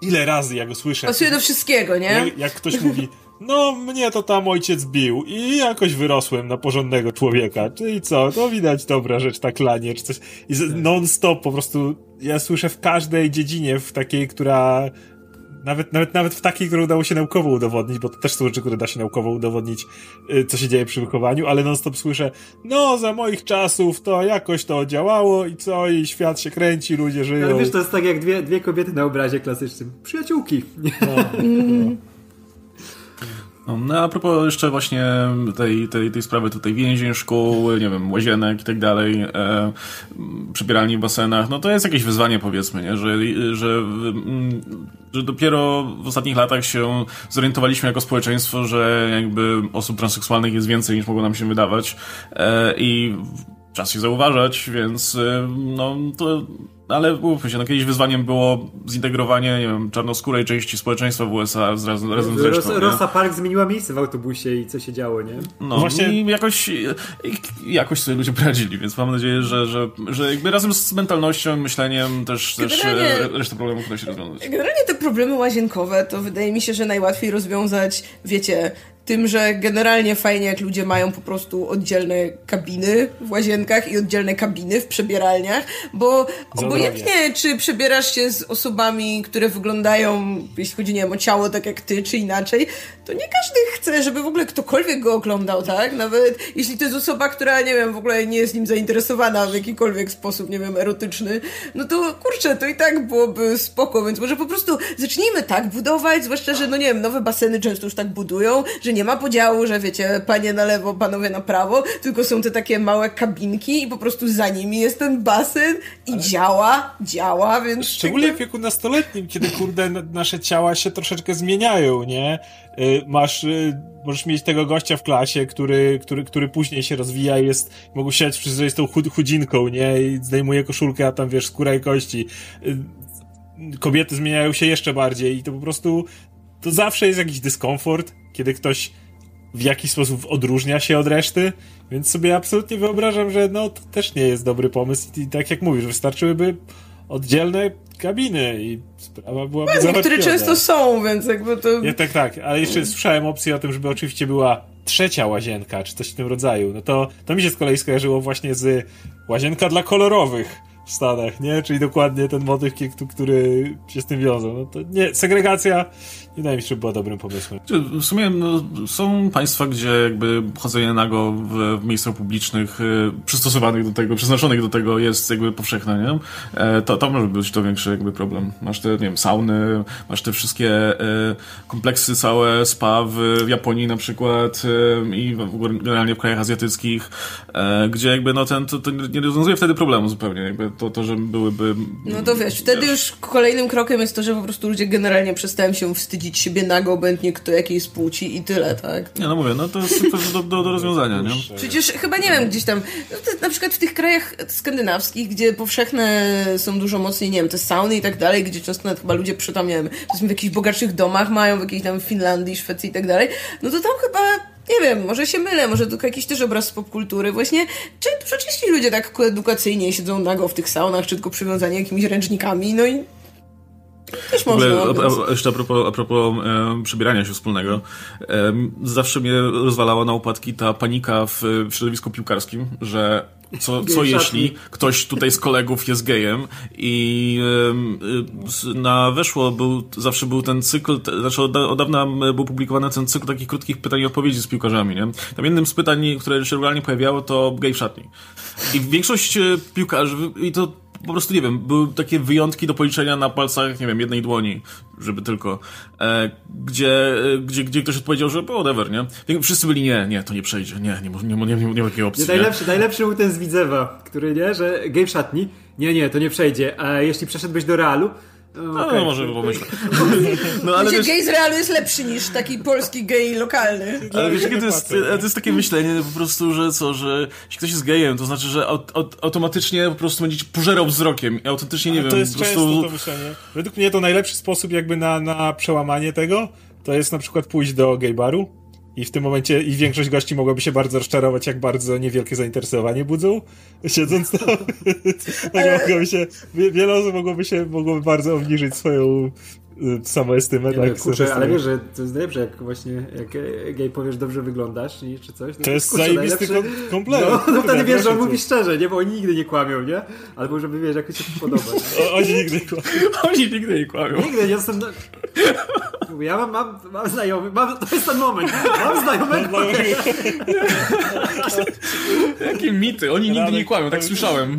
ile razy ja go słyszę. Pasuje do wszystkiego, nie? Jak, jak ktoś mówi, no, mnie to tam ojciec bił i jakoś wyrosłem na porządnego człowieka. Czyli co? To widać dobra rzecz, tak lanie, czy coś. I non-stop po prostu ja słyszę w każdej dziedzinie, w takiej, która nawet, nawet, nawet w takiej, którą udało się naukowo udowodnić, bo to też są rzeczy, które da się naukowo udowodnić, y, co się dzieje przy wychowaniu, ale non-stop słyszę, no, za moich czasów to jakoś to działało i co, i świat się kręci, ludzie żyją. Ale wiesz, to jest tak jak dwie, dwie kobiety na obrazie klasycznym. Przyjaciółki. No. No, no a propos jeszcze właśnie tej, tej, tej sprawy tutaj więzień, szkół, nie wiem, łazienek i tak dalej, e, przybieralni w basenach, no to jest jakieś wyzwanie powiedzmy, nie? Że, że, mm, że dopiero w ostatnich latach się zorientowaliśmy jako społeczeństwo, że jakby osób transseksualnych jest więcej niż mogło nam się wydawać e, i czas się zauważać, więc e, no to ale mówmy się, no kiedyś wyzwaniem było zintegrowanie, nie wiem, czarnoskórej części społeczeństwa w USA z, razem, razem z resztą. Ros, Rosa Park zmieniła miejsce w autobusie i co się działo, nie? No właśnie i jakoś, jakoś sobie ludzie poradzili, więc mam nadzieję, że, że, że jakby razem z mentalnością, myśleniem też, też e, reszta problemów uda się rozwiązać. Generalnie te problemy łazienkowe to wydaje mi się, że najłatwiej rozwiązać, wiecie, tym, że generalnie fajnie, jak ludzie mają po prostu oddzielne kabiny w łazienkach i oddzielne kabiny w przebieralniach, bo obojętnie, czy przebierasz się z osobami, które wyglądają, jeśli chodzi, nie wiem, o ciało tak jak ty, czy inaczej, to nie każdy chce, żeby w ogóle ktokolwiek go oglądał, tak? Nawet jeśli to jest osoba, która, nie wiem, w ogóle nie jest nim zainteresowana w jakikolwiek sposób, nie wiem, erotyczny, no to kurczę, to i tak byłoby spoko, więc może po prostu zacznijmy tak budować, zwłaszcza, że, no nie wiem, nowe baseny często już tak budują, że nie ma podziału, że wiecie, panie na lewo, panowie na prawo, tylko są te takie małe kabinki i po prostu za nimi jest ten basen i Ale... działa, działa, więc... Szczególnie w wieku nastoletnim, kiedy kurde nasze ciała się troszeczkę zmieniają, nie? Y, masz, y, możesz mieć tego gościa w klasie, który, który, który później się rozwija i jest, mogą siedzieć wszyscy, że jest tą chud, chudzinką, nie? I zdejmuje koszulkę, a tam wiesz, skóra i kości. Y, kobiety zmieniają się jeszcze bardziej i to po prostu, to zawsze jest jakiś dyskomfort, kiedy ktoś w jakiś sposób odróżnia się od reszty, więc sobie absolutnie wyobrażam, że no to też nie jest dobry pomysł i tak jak mówisz, wystarczyłyby oddzielne kabiny i sprawa byłaby no, Niektóre często są, więc jakby to... Ja, tak, tak, ale jeszcze słyszałem opcję o tym, żeby oczywiście była trzecia łazienka, czy coś w tym rodzaju. No to, to mi się z kolei skojarzyło właśnie z łazienka dla kolorowych w Stanach, nie? Czyli dokładnie ten motyw, który się z tym wiązał. No to nie, segregacja wydaje mi się, że była dobrym pomysłem. W sumie no, są państwa, gdzie jakby chodzenie nago w, w miejscach publicznych y, przystosowanych do tego, przeznaczonych do tego jest jakby powszechne, nie? E, to, to może być to większy jakby problem. Masz te, nie wiem, sauny, masz te wszystkie e, kompleksy całe, spa w, w Japonii na przykład e, i w, generalnie w krajach azjatyckich, e, gdzie jakby no ten, to, to nie rozwiązuje wtedy problemu zupełnie, jakby to, to że byłyby... No to wiesz, wtedy wiesz, już kolejnym krokiem jest to, że po prostu ludzie generalnie przestają się wstydzić widzieć siebie nago, obojętnie kto jakiej płci i tyle, tak? Nie, no mówię, no to jest do, do, do rozwiązania, nie? Przecież chyba, nie wiem, gdzieś tam, no na przykład w tych krajach skandynawskich, gdzie powszechne są dużo mocniej, nie wiem, te sauny i tak dalej, gdzie często nawet chyba ludzie przy tam, nie wiem, w jakichś bogatszych domach mają, w jakiejś tam Finlandii, Szwecji i tak dalej, no to tam chyba nie wiem, może się mylę, może to jakiś też obraz z popkultury. Właśnie, czy dużo częściej ludzie tak edukacyjnie siedzą nago w tych saunach, czy tylko przywiązani jakimiś ręcznikami, no i też można. A, jeszcze a propos, a propos e, przebierania się wspólnego. E, zawsze mnie rozwalała na upadki ta panika w, w środowisku piłkarskim, że co, co jeśli ktoś tutaj z kolegów jest gejem i na weszło był, zawsze był ten cykl, znaczy od, od dawna był publikowany ten cykl takich krótkich pytań i odpowiedzi z piłkarzami, nie? Tam jednym z pytań, które się regularnie pojawiało, to gej w szatni. I większość e, piłkarzy, i to po prostu, nie wiem, były takie wyjątki do policzenia na palcach, nie wiem, jednej dłoni, żeby tylko, e, gdzie, e, gdzie, gdzie ktoś odpowiedział, że whatever, nie? Wszyscy byli, nie, nie, to nie przejdzie, nie, nie, nie, nie, nie, nie ma takiej opcji. Nie, najlepszy, nie? najlepszy był ten z Widzewa, który, nie, że w szatni, nie, nie, to nie przejdzie, a jeśli przeszedłbyś do Realu, no, okay. no może pomyślę. [laughs] No, ale wiesz, gej z realu jest lepszy niż taki polski gej lokalny. Ale wiesz, to jest, to jest takie myślenie po prostu, że co, że jeśli ktoś jest gejem, to znaczy, że aut, aut, automatycznie po prostu będzie pożerał wzrokiem i autentycznie nie wiem. To jest po często prostu... to myślenie. Według mnie to najlepszy sposób jakby na, na przełamanie tego, to jest na przykład pójść do gay baru i w tym momencie i większość gości mogłaby się bardzo rozczarować, jak bardzo niewielkie zainteresowanie budzą, siedząc tam. [laughs] tak mogłoby się, wiele osób mogłoby się, mogłoby bardzo obniżyć swoją samoestymę. Nie, tak, no, kurczę, ale wiesz, że to jest najlepsze, jak właśnie jak gej powiesz, dobrze wyglądasz i, czy coś. No, to jest kurczę, zajebisty komplement. No, no wtedy wiesz, że on mówi szczerze, nie? Bo oni nigdy nie kłamią, nie? Albo żeby, wiesz, jakoś się podoba. [laughs] oni nigdy nie kłamią. [laughs] oni nigdy nie kłamią. Nigdy, nie jestem... Ja mam, mam, mam znajomych, mam, to jest ten moment. Mam znajomego. [laughs] [laughs] Jakie mity, oni nigdy nie kłamią, tak słyszałem.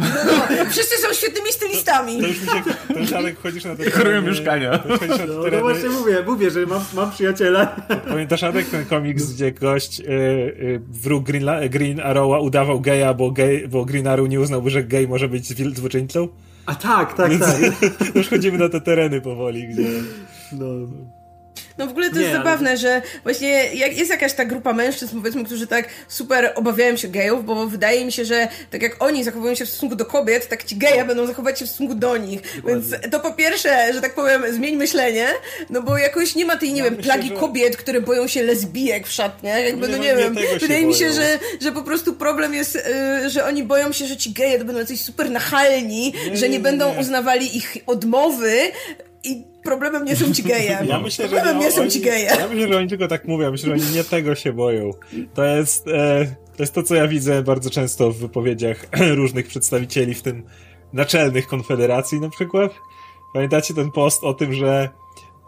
Wszyscy są świetnymi stylistami. To już mi się, to już Adek wchodzisz na te [laughs] Dekorują mieszkania. to wchodzisz na te No, no tereny. właśnie mówię, mówię, że mam, mam przyjaciela. Pamiętasz Adek ten komiks, gdzie gość y, y, wróg Green, Green Arrowa udawał geja, bo, gej, bo Green Arrow nie uznałby, że gej może być złoczyńcą? A tak, tak, tak. [laughs] Już chodzimy na te tereny powoli, gdzie... No. No w ogóle to Nie, jest ale- zabawne, że właśnie jest jakaś ta grupa mężczyzn, powiedzmy, którzy tak super obawiają się gejów, bo wydaje mi się, że tak jak oni zachowują się w stosunku do kobiet, tak ci geje będą zachować się w stosunku do nich. Więc to po pierwsze, że tak powiem, zmień myślenie, no bo jakoś nie ma tej, nie wiem, myślę, plagi że- kobiet, które boją się lesbijek w szatniach. Jakby, no Nie, nie nie wiem, wydaje mi się, boją. że, że po prostu problem jest, y, że oni boją się, że ci geje to będą jacyś super nachalni, że nie, nie, będą nie. uznawali ich odmowy i problemem nie są ci geje. Ja myślę, problemem nie są oni, ci geje. Ja myślę, że oni tylko tak mówią. Myślę, że oni nie tego się boją. To jest, e, to jest to, co ja widzę bardzo często w wypowiedziach [clears throat] różnych przedstawicieli, w tym naczelnych konfederacji na przykład. Pamiętacie ten post o tym, że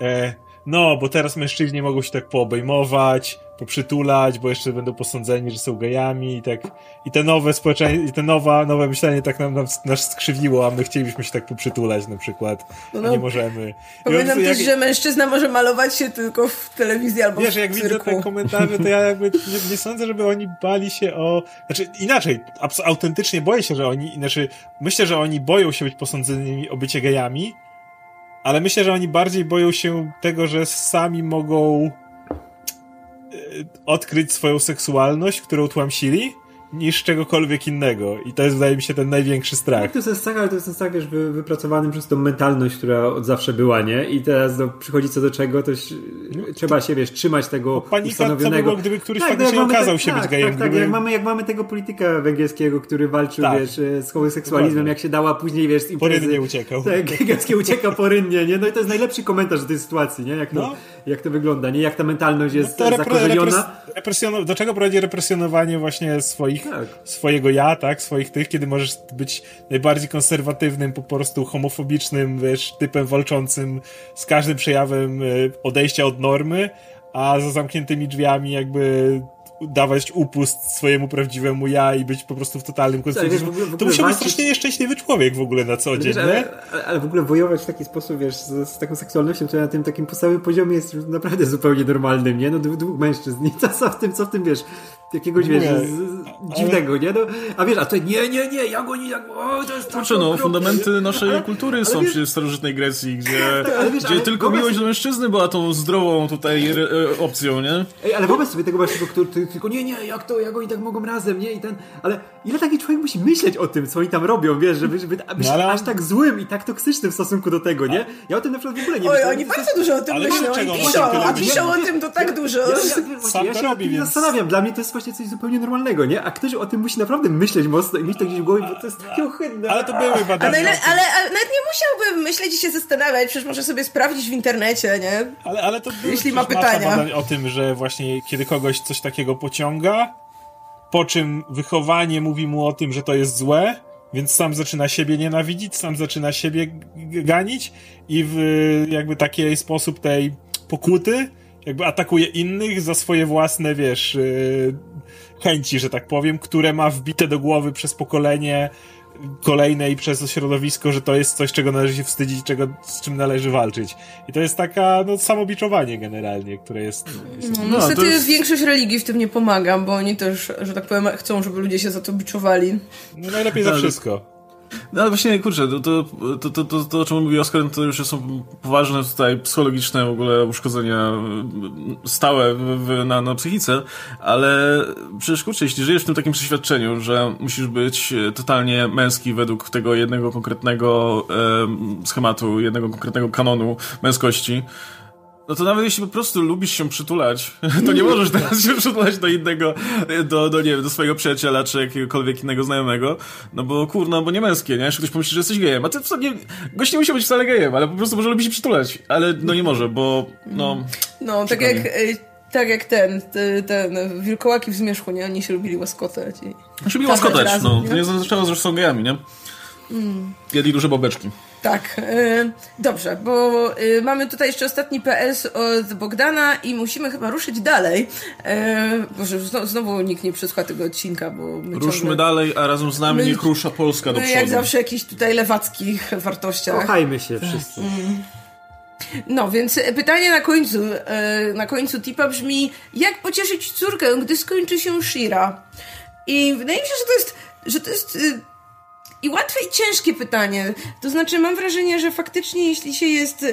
e, no, bo teraz mężczyźni mogą się tak poobejmować, poprzytulać, bo jeszcze będą posądzeni, że są gejami i tak. I te nowe społeczeństwo, i te nowa, nowe myślenie tak nam, nam nas skrzywiło, a my chcielibyśmy się tak poprzytulać na przykład. No, a no. nie możemy. Pamiętam on- też, jak- że mężczyzna może malować się tylko w telewizji albo Wiesz, w jak widzę cyrku. te komentarze, to ja [laughs] jakby nie, nie sądzę, żeby oni bali się o... Znaczy, inaczej, autentycznie boję się, że oni... Znaczy, myślę, że oni boją się być posądzonymi o bycie gejami, ale myślę, że oni bardziej boją się tego, że sami mogą odkryć swoją seksualność, którą tłamsili, niż czegokolwiek innego. I to jest, wydaje mi się, ten największy strach. Tak, to jest ten strach, ale to jest ten strach, wiesz, wy, wypracowany przez tą mentalność, która od zawsze była, nie? I teraz no, przychodzi co do czego, to ś- trzeba się, wiesz, trzymać tego panika, co ustanowionego. było, gdyby któryś no faktycznie okazał te- się być tak, gejem, Tak, tak, gdyby- jak mamy, jak mamy tego polityka węgierskiego, który walczył, Tak. wiesz, e, z homoseksualizmem, jak się dała później, wiesz, z imprezy. rynnie uciekał. Tak, [laughs] Gęskie ucieka po rynnie, nie? No i to jest najlepszy komentarz do tej sytuacji, nie? Jak No. Jak to wygląda, nie? Jak ta mentalność jest To repre- zakorzeniona. repres- do czego prowadzi represjonowanie właśnie swoich, Tak. swojego ja, tak? Swoich tych, kiedy możesz być najbardziej konserwatywnym, po prostu homofobicznym, wiesz, typem walczącym z każdym przejawem e, odejścia od normy, a za zamkniętymi drzwiami jakby dawać upust swojemu prawdziwemu ja i być po prostu w totalnym ogóle- w To musiał być strasznie nieszczęśliwy człowiek w ogóle na co dzień, Wiesz, nie? ale, ale, ale w ogóle wojować w taki sposób, wiesz, z, z taką seksualnością, która na tym takim podstawowym poziomie jest naprawdę zupełnie normalnym, nie? No dwóch, mężczyzn, [laughs] nie? Co, co w tym, co w tym, wiesz, jakiegoś, wiesz, Mówię, z, z, dziwnego, nie? No, a wiesz, a to nie, nie, nie, jak oni, jak, o, to jest Znaczy, no, fundamenty naszej Ale- kultury ale są wiesz- przecież w starożytnej Grecji, gdzie, [laughs] Tak, wiesz, gdzie ale tylko miłość sobie- do mężczyzny była tą zdrową tutaj e, e, opcją, nie? Ej, ale wyobraź sobie tego mężczyzny, który ty- tylko nie, nie, jak to, jak oni tak mogą razem, nie? I ten, ale ile taki człowiek musi myśleć o tym, co oni tam robią, wiesz, żeby, żeby być No, ale aż tak złym i tak toksycznym w stosunku do tego, nie? Ja o tym na przykład w ogóle nie Oj, oni bardzo dużo o tym myślą, oni piszą, a piszą o tym to tak dużo. Ja, ja, ja, ja się zastanawiam. Dla mnie to jest właśnie coś zupełnie normalnego, nie? A ktoś o tym musi naprawdę myśleć mocno i mieć to gdzieś w głowie, bo to jest takie ohydne. Ale to były badania. tym. ale, ale nawet nie musiałby myśleć i się zastanawiać, przecież może sobie sprawdzić w internecie, nie? Ale, ale to były Jeśli ma pytania. badań o tym, że właśnie kiedy kogoś coś takiego pociąga, po czym wychowanie mówi mu o tym, że to jest złe, więc sam zaczyna siebie nienawidzić, sam zaczyna siebie ganić i w jakby taki sposób tej pokuty jakby atakuje innych za swoje własne, wiesz, yy, chęci, że tak powiem, które ma wbite do głowy przez pokolenie kolejne i przez środowisko, że to jest coś, czego należy się wstydzić, czego, z czym należy walczyć. I to jest taka, no, samobiczowanie generalnie, które jest... jest No, No, niestety to jest- większość religii w tym nie pomaga, bo oni też, że tak powiem, chcą, żeby ludzie się za to biczowali. no, najlepiej za Ale- wszystko. No ale właśnie, kurczę, to, to, to, to, to, to o czym mówi Oskar, to już są poważne tutaj psychologiczne w ogóle uszkodzenia y, stałe w, w, na, na psychice, ale przecież kurczę, jeśli żyjesz w tym takim przeświadczeniu, że musisz być e, totalnie męski według tego jednego konkretnego em, schematu, jednego konkretnego kanonu męskości, no to nawet jeśli po prostu lubisz się przytulać, [laughs] to nie możesz teraz się przytulać do innego, do, do, nie wiem, do swojego przyjaciela, czy jakiegokolwiek innego znajomego, no bo kurno, bo nie męskie, nie? Jeszcze ktoś pomyśli, że jesteś gejem, a ty w nie, gość nie musi być wcale gejem, ale po prostu może lubi się przytulać, ale no nie może, bo no... No, tak jak, y, tak jak ten, ten, wilkołaki w zmierzchu, nie? Oni się lubili łaskotać. I... Kazać łaskotać, razem, no. nie? To nie zaczęło, że są gejami, nie? Jedli duże bobeczki. Tak, yy, dobrze, bo yy, mamy tutaj jeszcze ostatni PS od Bogdana i musimy chyba ruszyć dalej. Boże, znowu, znowu nikt nie przesłucha tego odcinka, bo my Ruszmy ciągle, dalej, a razem z nami My- niech rusza Polska do my przodu. jak zawsze jakichś tutaj lewackich wartościach. Kochajmy się wszyscy. No, więc pytanie na końcu, e, na końcu tipa brzmi, jak pocieszyć córkę, gdy skończy się Shira? I wydaje mi się, że to jest, że to jest e, i łatwe i ciężkie pytanie. To znaczy, mam wrażenie, że faktycznie, jeśli się jest, e,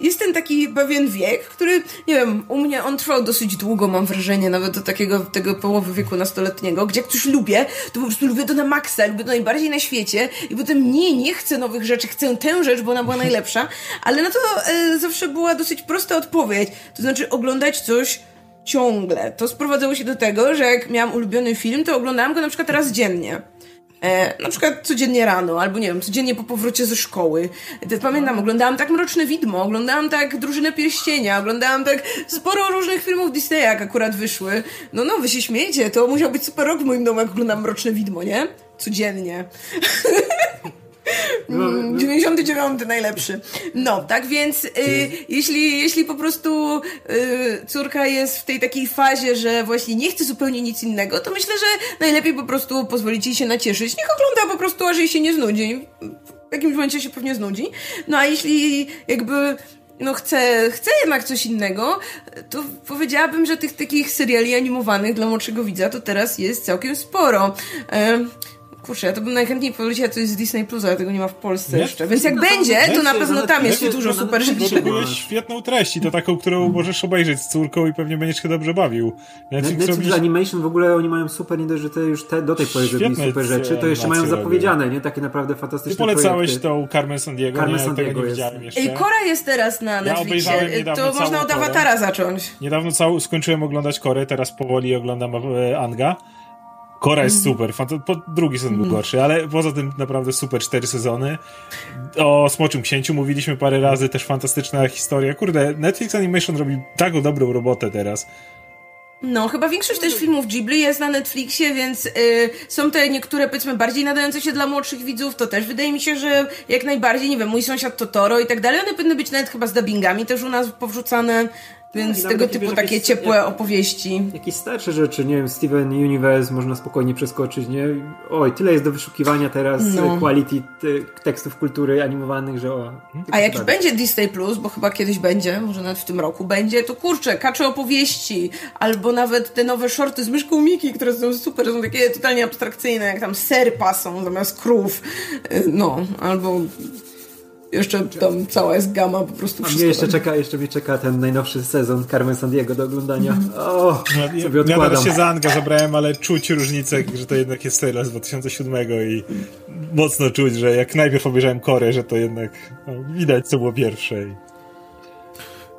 jest ten taki pewien wiek, który, nie wiem, u mnie on trwał dosyć długo, mam wrażenie, nawet do takiego, tego połowy wieku nastoletniego, gdzie jak coś lubię, to po prostu lubię to na maksa, lubię to najbardziej na świecie i potem nie, nie chcę nowych rzeczy, chcę tę rzecz, bo ona była najlepsza, ale na to e, zawsze była dosyć prosta odpowiedź, to znaczy oglądać coś ciągle. To sprowadzało się do tego, że jak miałam ulubiony film, to oglądałam go na przykład raz dziennie. E, na przykład codziennie rano, albo nie wiem, codziennie po powrocie ze szkoły. Pamiętam, oglądałam tak Mroczne Widmo, oglądałam tak Drużynę Pierścienia, oglądałam tak sporo różnych filmów Disneya, jak akurat wyszły. No, no, wy się śmiejecie, to musiał być super rok w moim domu, jak oglądam Mroczne Widmo, nie? Codziennie. [laughs] Mm, 99 najlepszy. No, tak więc y, jeśli, jeśli po prostu y, córka jest w tej takiej fazie, że właśnie nie chce zupełnie nic innego, to myślę, że najlepiej po prostu pozwolić jej się nacieszyć. Niech ogląda po prostu, aż jej się nie znudzi. W jakimś momencie się pewnie znudzi. No a jeśli jakby no chce, chce jednak coś innego, to powiedziałabym, że tych takich seriali animowanych dla młodszego widza to teraz jest całkiem sporo. E, Kurczę, ja to bym najchętniej poleciła coś z Disney Plus, ale tego nie ma w Polsce Nie? jeszcze. Więc jak No, będzie, to na pewno tam jest dużo super będzie, rzeczy. Szykujesz świetną treść i to taką, którą możesz obejrzeć z córką i pewnie będziesz się dobrze bawił. Netflix Netflix robi... Animation w ogóle oni mają super, nie dość, że te już te, do tej pory Świetne super rzeczy, to jeszcze mają zapowiedziane, nie? Takie naprawdę Ty fantastyczne polecałeś projekty. tą Carmen Sandiego, Carmen nie, Sandiego tego nie jest. widziałem jeszcze. Ej, Kora jest teraz na Netflixie. obejrzałem niedawno to całą można od. Awatara zacząć. Niedawno cał, skończyłem oglądać Korę, teraz powoli oglądam e, Anga. Kora jest Mhm. super, fanta- po, drugi sezon był gorszy, ale poza tym naprawdę super cztery sezony. O Smoczym Księciu mówiliśmy parę razy, też fantastyczna historia. Kurde, Netflix Animation robi taką dobrą robotę teraz. No, chyba większość też filmów Ghibli jest na Netflixie, więc y, są te niektóre, powiedzmy, bardziej nadające się dla młodszych widzów, to też wydaje mi się, że jak najbardziej, nie wiem, Mój Sąsiad Totoro i tak dalej, one powinny być nawet chyba z dubbingami też u nas powrzucane, więc i nawet tego typu takie jakieś- ciepłe jak- opowieści. Jakieś starsze rzeczy, nie wiem, Steven Universe można spokojnie przeskoczyć, nie? Oj, tyle jest do wyszukiwania teraz No. quality te, tekstów kultury animowanych, że o... A jak już będzie Disney Plus, bo chyba kiedyś będzie, może nawet w tym roku będzie, to kurczę, kacze opowieści, albo nawet te nowe shorty z myszką Miki, które są super, są takie totalnie abstrakcyjne, jak tam sery pasą zamiast krów, Y, no, albo jeszcze tam cała jest gama po prostu A mnie jeszcze czeka, jeszcze mnie czeka ten najnowszy sezon Carmen Sandiego do oglądania. O, Ja, sobie ja odkładam. teraz się za Anga zabrałem, ale czuć różnicę, że to jednak jest serial z 2007 i mocno czuć, że jak najpierw obejrzałem Korę, że to jednak no, widać, co było pierwsze. I...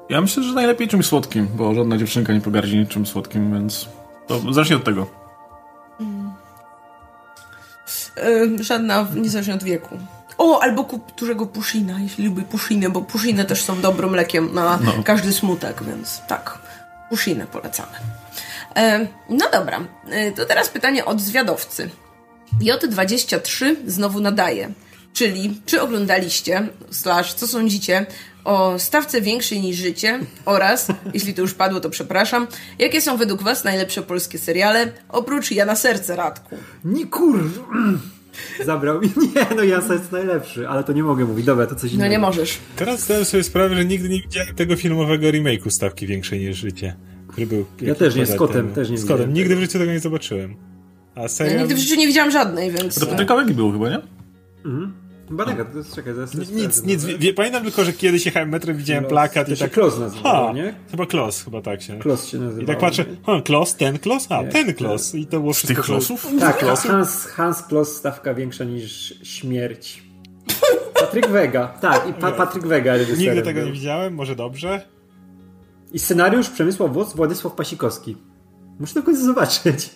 Ja myślę, że najlepiej czymś słodkim, bo żadna dziewczynka nie pogardzi niczym słodkim, więc to zacznij od tego. Y, żadna, niezależnie od wieku. O, albo kup dużego pushina, jeśli lubi pushiny, bo pushiny też są dobrym lekiem na No. każdy smutek, więc tak, pushiny polecamy. E, no dobra, e, to teraz pytanie od zwiadowcy. J23 znowu nadaje, czyli czy oglądaliście, slash, co sądzicie o stawce większej niż życie oraz, [laughs] jeśli to już padło, to przepraszam, jakie są według was najlepsze polskie seriale, oprócz Ja na serce, Radku? nie kur... [clears throat] Zabrał mi. [laughs] Nie, no Jasa jest najlepszy, ale to nie mogę mówić. Dobra, to coś innego. No nie możesz. Teraz zdałem sobie sprawę, że nigdy nie widziałem tego filmowego remake'u Stawki Większej niż Życie, który był... jakiś też nie, z kotem temu. też nie Z kotem, widziałem nigdy w życiu tego nie zobaczyłem. A Ja serial... nigdy w życiu nie widziałam żadnej, więc... To Patryka był chyba, nie? Chyba tak, to jest, czekaj, zaraz Nic, nic, wie, pamiętam tylko, że kiedyś jechałem metrem, widziałem Klos. plakat To i się tak... Klos nazywało, ha, nie? Chyba Klos, chyba tak się. Klos się nazywa. I tak patrzę, ha, Klos, ten Klos? A, ten Klos. I to było Z wszystko... tych co- losów? Tak, Hans, Hans Klos stawka większa niż śmierć. Patryk Wega. Tak, i pa Patryk Wega Nigdy tego był. nie widziałem, może dobrze? I scenariusz Przemysław Woc, Władysław Pasikowski. Muszę to w końcu zobaczyć.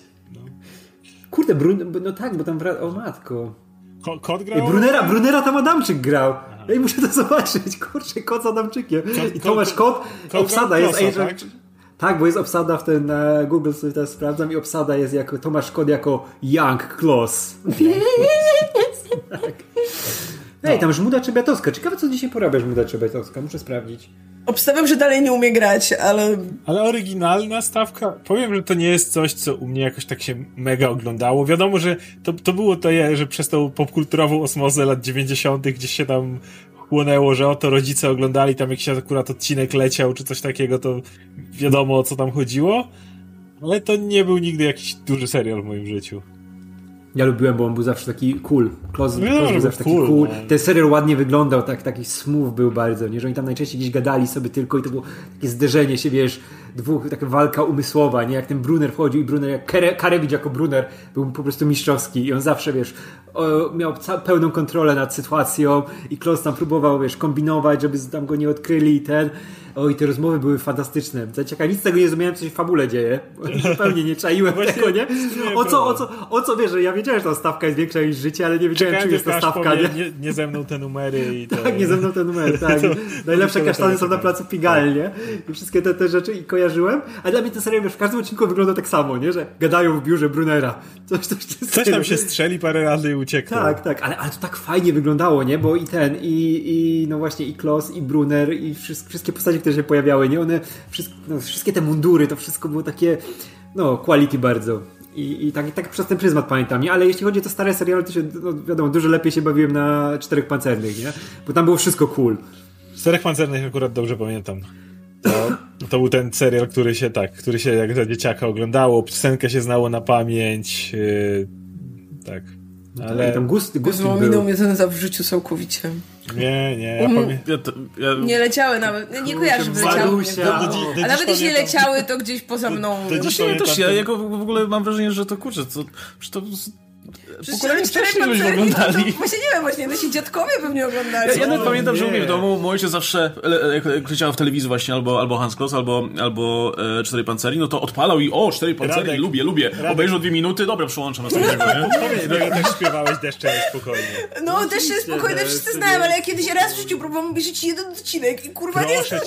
Kurde, Brun... no tak, bo tam... O matko. Ko kot Ej, grał? Brunera, Brunera tam Adamczyk grał. Ej, muszę to zobaczyć. Kurczę, kot z Adamczykiem. I Tomasz Kot, kot obsada jest... Klosa, tak? Tak, bo jest obsada w ten na Google sobie teraz sprawdzam i obsada jest jako Tomasz Kot jako Young Kloss. [laughs] tak. Ej, tam Żmuda Czebiatowska. Ciekawe, co dzisiaj porabia Żmuda Czebiatowska. Muszę sprawdzić. Obstawiam, że dalej nie umie grać, ale... Ale oryginalna stawka, powiem, że to nie jest coś, co u mnie jakoś tak się mega oglądało. Wiadomo, że to, to było to, że przez tą popkulturową osmozę lat 90. gdzieś się tam chłonęło, że oto rodzice oglądali tam jakiś akurat odcinek leciał, czy coś takiego, to wiadomo o co tam chodziło. Ale to nie był nigdy jakiś duży serial w moim życiu. Ja lubiłem, bo on był zawsze taki cool. No, Close był zawsze taki cool. cool. Ten serial ładnie wyglądał, tak, taki smooth był bardzo, nie? Że oni tam najczęściej gdzieś gadali sobie tylko i to było takie zderzenie się, wiesz, dwóch, taka walka umysłowa, nie? Jak ten Brunner wchodził i Brunner, jak Karewicz jako Brunner był po prostu mistrzowski i on zawsze, wiesz, o, miał pełną kontrolę nad sytuacją i Klaus tam próbował, wiesz, kombinować, żeby tam go nie odkryli i ten Oj, te rozmowy były fantastyczne. Ciekawe, nic z tego nie zrozumiałem, co się w fabule dzieje. [laughs] Zupełnie nie czaiłem tego, nie? O co, o co, o co wiesz, ja wiedziałem, że ta stawka jest większa niż życie, ale nie wiedziałem, czym jest ta stawka. Nie? nie? Nie, ze mną te numery i to... [laughs] Tak, nie ze mną te numery, [laughs] tak. To, Najlepsze kasztany są na placu Pigalle, nie? I wszystkie te, te rzeczy i kojarzyłem. A dla mnie ten serial, wiesz, w każdym odcinku wygląda tak samo, nie? Że gadają w biurze Brunera. Coś, coś, coś, coś tam się strzeli parę razy i ucieknie. Tak, tak, ale, ale to tak fajnie wyglądało, nie? Bo i ten, i, i no właśnie, i Klaus, i Brunner, i wszystkie postacie, które się pojawiały, nie? One, wszystko, no, wszystkie te mundury, to wszystko było takie, no, quality bardzo. I, i tak, tak przez ten pryzmat pamiętam, nie? Ale jeśli chodzi o te stare seriale, to się, no, wiadomo, dużo lepiej się bawiłem na Czterech Pancernych, nie? Bo tam było wszystko cool. Czterech Pancernych akurat dobrze pamiętam. To, to był ten serial, który się tak, który się jak za dzieciaka oglądało, piosenkę się znało na pamięć, yy, tak. No ale... tam gusty, gusty Minął mnie ten za w życiu całkowicie. Nie, nie. Ja um, ja to, ja... Nie leciały nawet. Nie, nie kojarzę, żeby leciały. A nawet jeśli leciały, to gdzieś poza mną. To, to Właśnie ja też, ja jako w ogóle mam wrażenie, że to kurczę, to, to Pokolenie wcześniej ludzie oglądali. To, właśnie nie wiem, właśnie nasi dziadkowie pewnie oglądali. Ja, ja nawet pamiętam, że u mnie w domu mój ojciec zawsze, jak leciała w telewizji właśnie albo, albo Hans Kloss, albo, albo e, Cztery Panceri, no to odpalał i o, Cztery Panceri, Radek, lubię, lubię. Radek. Obejrzał dwie minuty, dobra, przełączam następnego, nie? [laughs] Powiedz, też śpiewałeś Deszcze Spokojnie. No, Deszcze Spokojne wszyscy znałem, ale ja kiedyś raz w życiu próbowałam obejrzeć jeden odcinek i kurwa nie, akcje.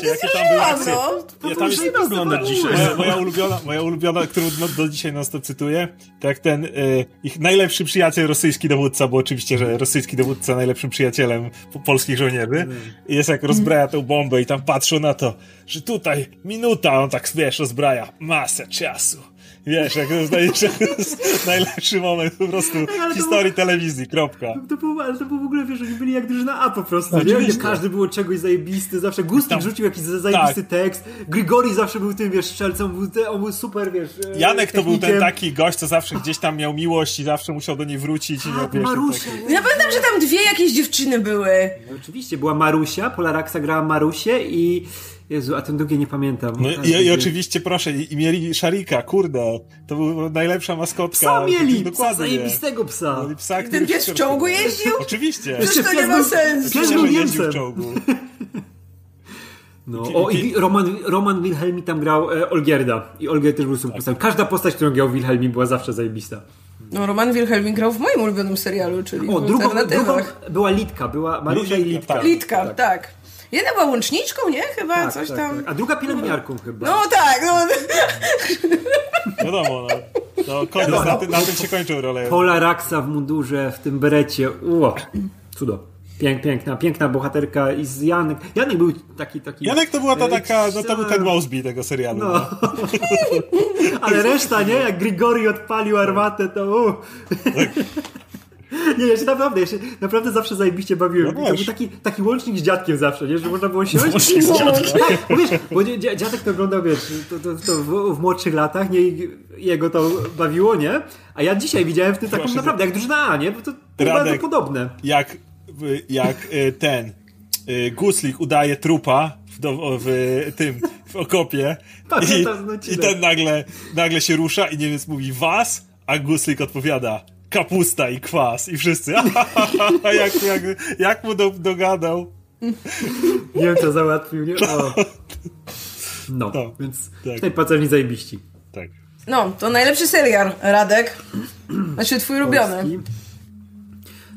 No. Ja tam jest nie oglądać dzisiaj. Moja, ulubiona, moja ulubiona, którą no, do dzisiaj nas to cytuję, tak ten y, ich najlepszy przyjaciel rosyjski dowódca bo oczywiście, że rosyjski dowódca najlepszym przyjacielem polskich żołnierzy. I jest jak rozbraja tę bombę i tam patrzą na to, że tutaj minuta, on tak, wiesz, rozbraja masę czasu. Wiesz, jak [laughs] to jest najlepszy moment po prostu w historii telewizji, kropka. To, było, ale to było w ogóle, wiesz, oni byli jak drużyna A po prostu, no, nie? Każdy było czegoś zajebisty, zawsze Gustik tam, rzucił jakiś zajebisty tak. tekst, Grigori zawsze był tym, wiesz, strzelcą, on był super, wiesz, e, Janek to był ten taki gość, co zawsze gdzieś tam miał miłość i zawsze musiał do niej wrócić. A, i tak, wiesz, Marusia. Tak. Ja pamiętam, że tam dwie jakieś dziewczyny były. No, oczywiście, była Marusia, Polaraxa grała Marusię i Jezu, a ten drugi nie pamiętam. No i, i, oczywiście, proszę, i, mieli Szarika, kurde. To była najlepsza maskotka. Psa mieli! Dokładnie. Psa, zajebistego psa. psa Ten pies w czołgu jeździł? Oczywiście. Przecież to nie ma sensu. Pies był w czołgu. No, o, i Roman, Roman Wilhelmi tam grał e, Olgierda. I Olgierd też był super tak. Każda postać, którą grał Wilhelmi była zawsze zajebista. No, Roman Wilhelmi grał w moim ulubionym serialu, czyli o, w drugą, drugą była Litka, była Marusia i Litka. Tak. Litka, tak. tak. Jedna była łączniczką, nie? Chyba tak, coś tak, tam. Tak. A druga pielęgniarką no. chyba. No tak, no. [laughs] Wiadomo, no. To koniec, no, na, tym, na tym się kończą role. Pola Raxa w mundurze, w tym berecie. Ło, cudo. Pięk, piękna, piękna bohaterka i z Janek. Janek był taki, taki. Janek to była ta taka, no to był ten Mosby tego serialu. No. no. [laughs] Ale reszta, nie? Jak Grigori odpalił armatę, to. Uh. Tak. Nie, ja się naprawdę, ja się naprawdę zawsze zajebiście bawiłem. No to był taki, taki łącznik z dziadkiem zawsze, nie? Że można było siąść. Łącznik z dziadkiem. Bo wiesz, bo dziadek to oglądał, wiesz, to, to, to w, w, młodszych latach, nie? Jego to bawiło, nie? A ja dzisiaj widziałem w tym taką naprawdę, jak drużyna A, nie? Bo to, bardzo podobne. Jak, jak e, ten e, Guslik udaje trupa w, w tym, w okopie [laughs] i, i ten nagle, nagle się rusza i Niemiec mówi was, a Guslik odpowiada kapusta i kwas i wszyscy [laughs] jak, jak, jak mu do, dogadał. Nie wiem, co załatwił, nie? O. No, no, więc tak. tej pacerni zajebiści. Tak. No, to najlepszy serial, Radek. Znaczy twój ulubiony.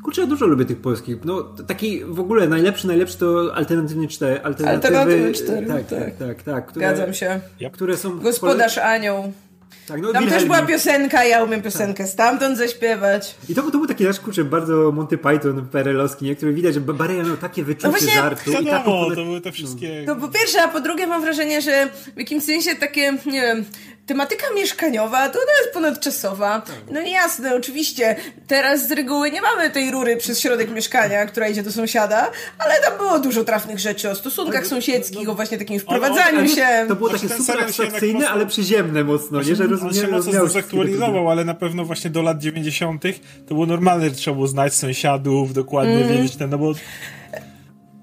Kurczę, ja dużo lubię tych polskich. No, taki w ogóle najlepszy, najlepszy to alternatywny 4. Alternatywy, Alternatywy 4, tak, tak, tak, tak, tak które, Zgadzam się. Które są... Gospodarz Anioł. Tak, no, Tam też była piosenka, ja umiem piosenkę tak. stamtąd zaśpiewać. I to, to był taki nasz kurczę bardzo Monty Python perelowski, nie? który widać, że Bareja miał takie wyczucie no właśnie, żartu. Wiadomo, i taką... to były te wszystkie... No po pierwsze, a po drugie mam wrażenie, że w jakimś sensie takie, nie wiem, tematyka mieszkaniowa to ona jest ponadczasowa. No i jasne, oczywiście, teraz z reguły nie mamy tej rury przez środek mieszkania, która idzie do sąsiada, ale tam było dużo trafnych rzeczy o stosunkach sąsiedzkich, o właśnie takim wprowadzaniu się. To było takie super abstrakcyjne, ale przyziemne mocno, nie? Że rozumiem, on się mocno zaktualizował, ale na pewno właśnie do lat 90. to było normalne, że trzeba było znać sąsiadów, dokładnie mm. wiedzieć ten, no bo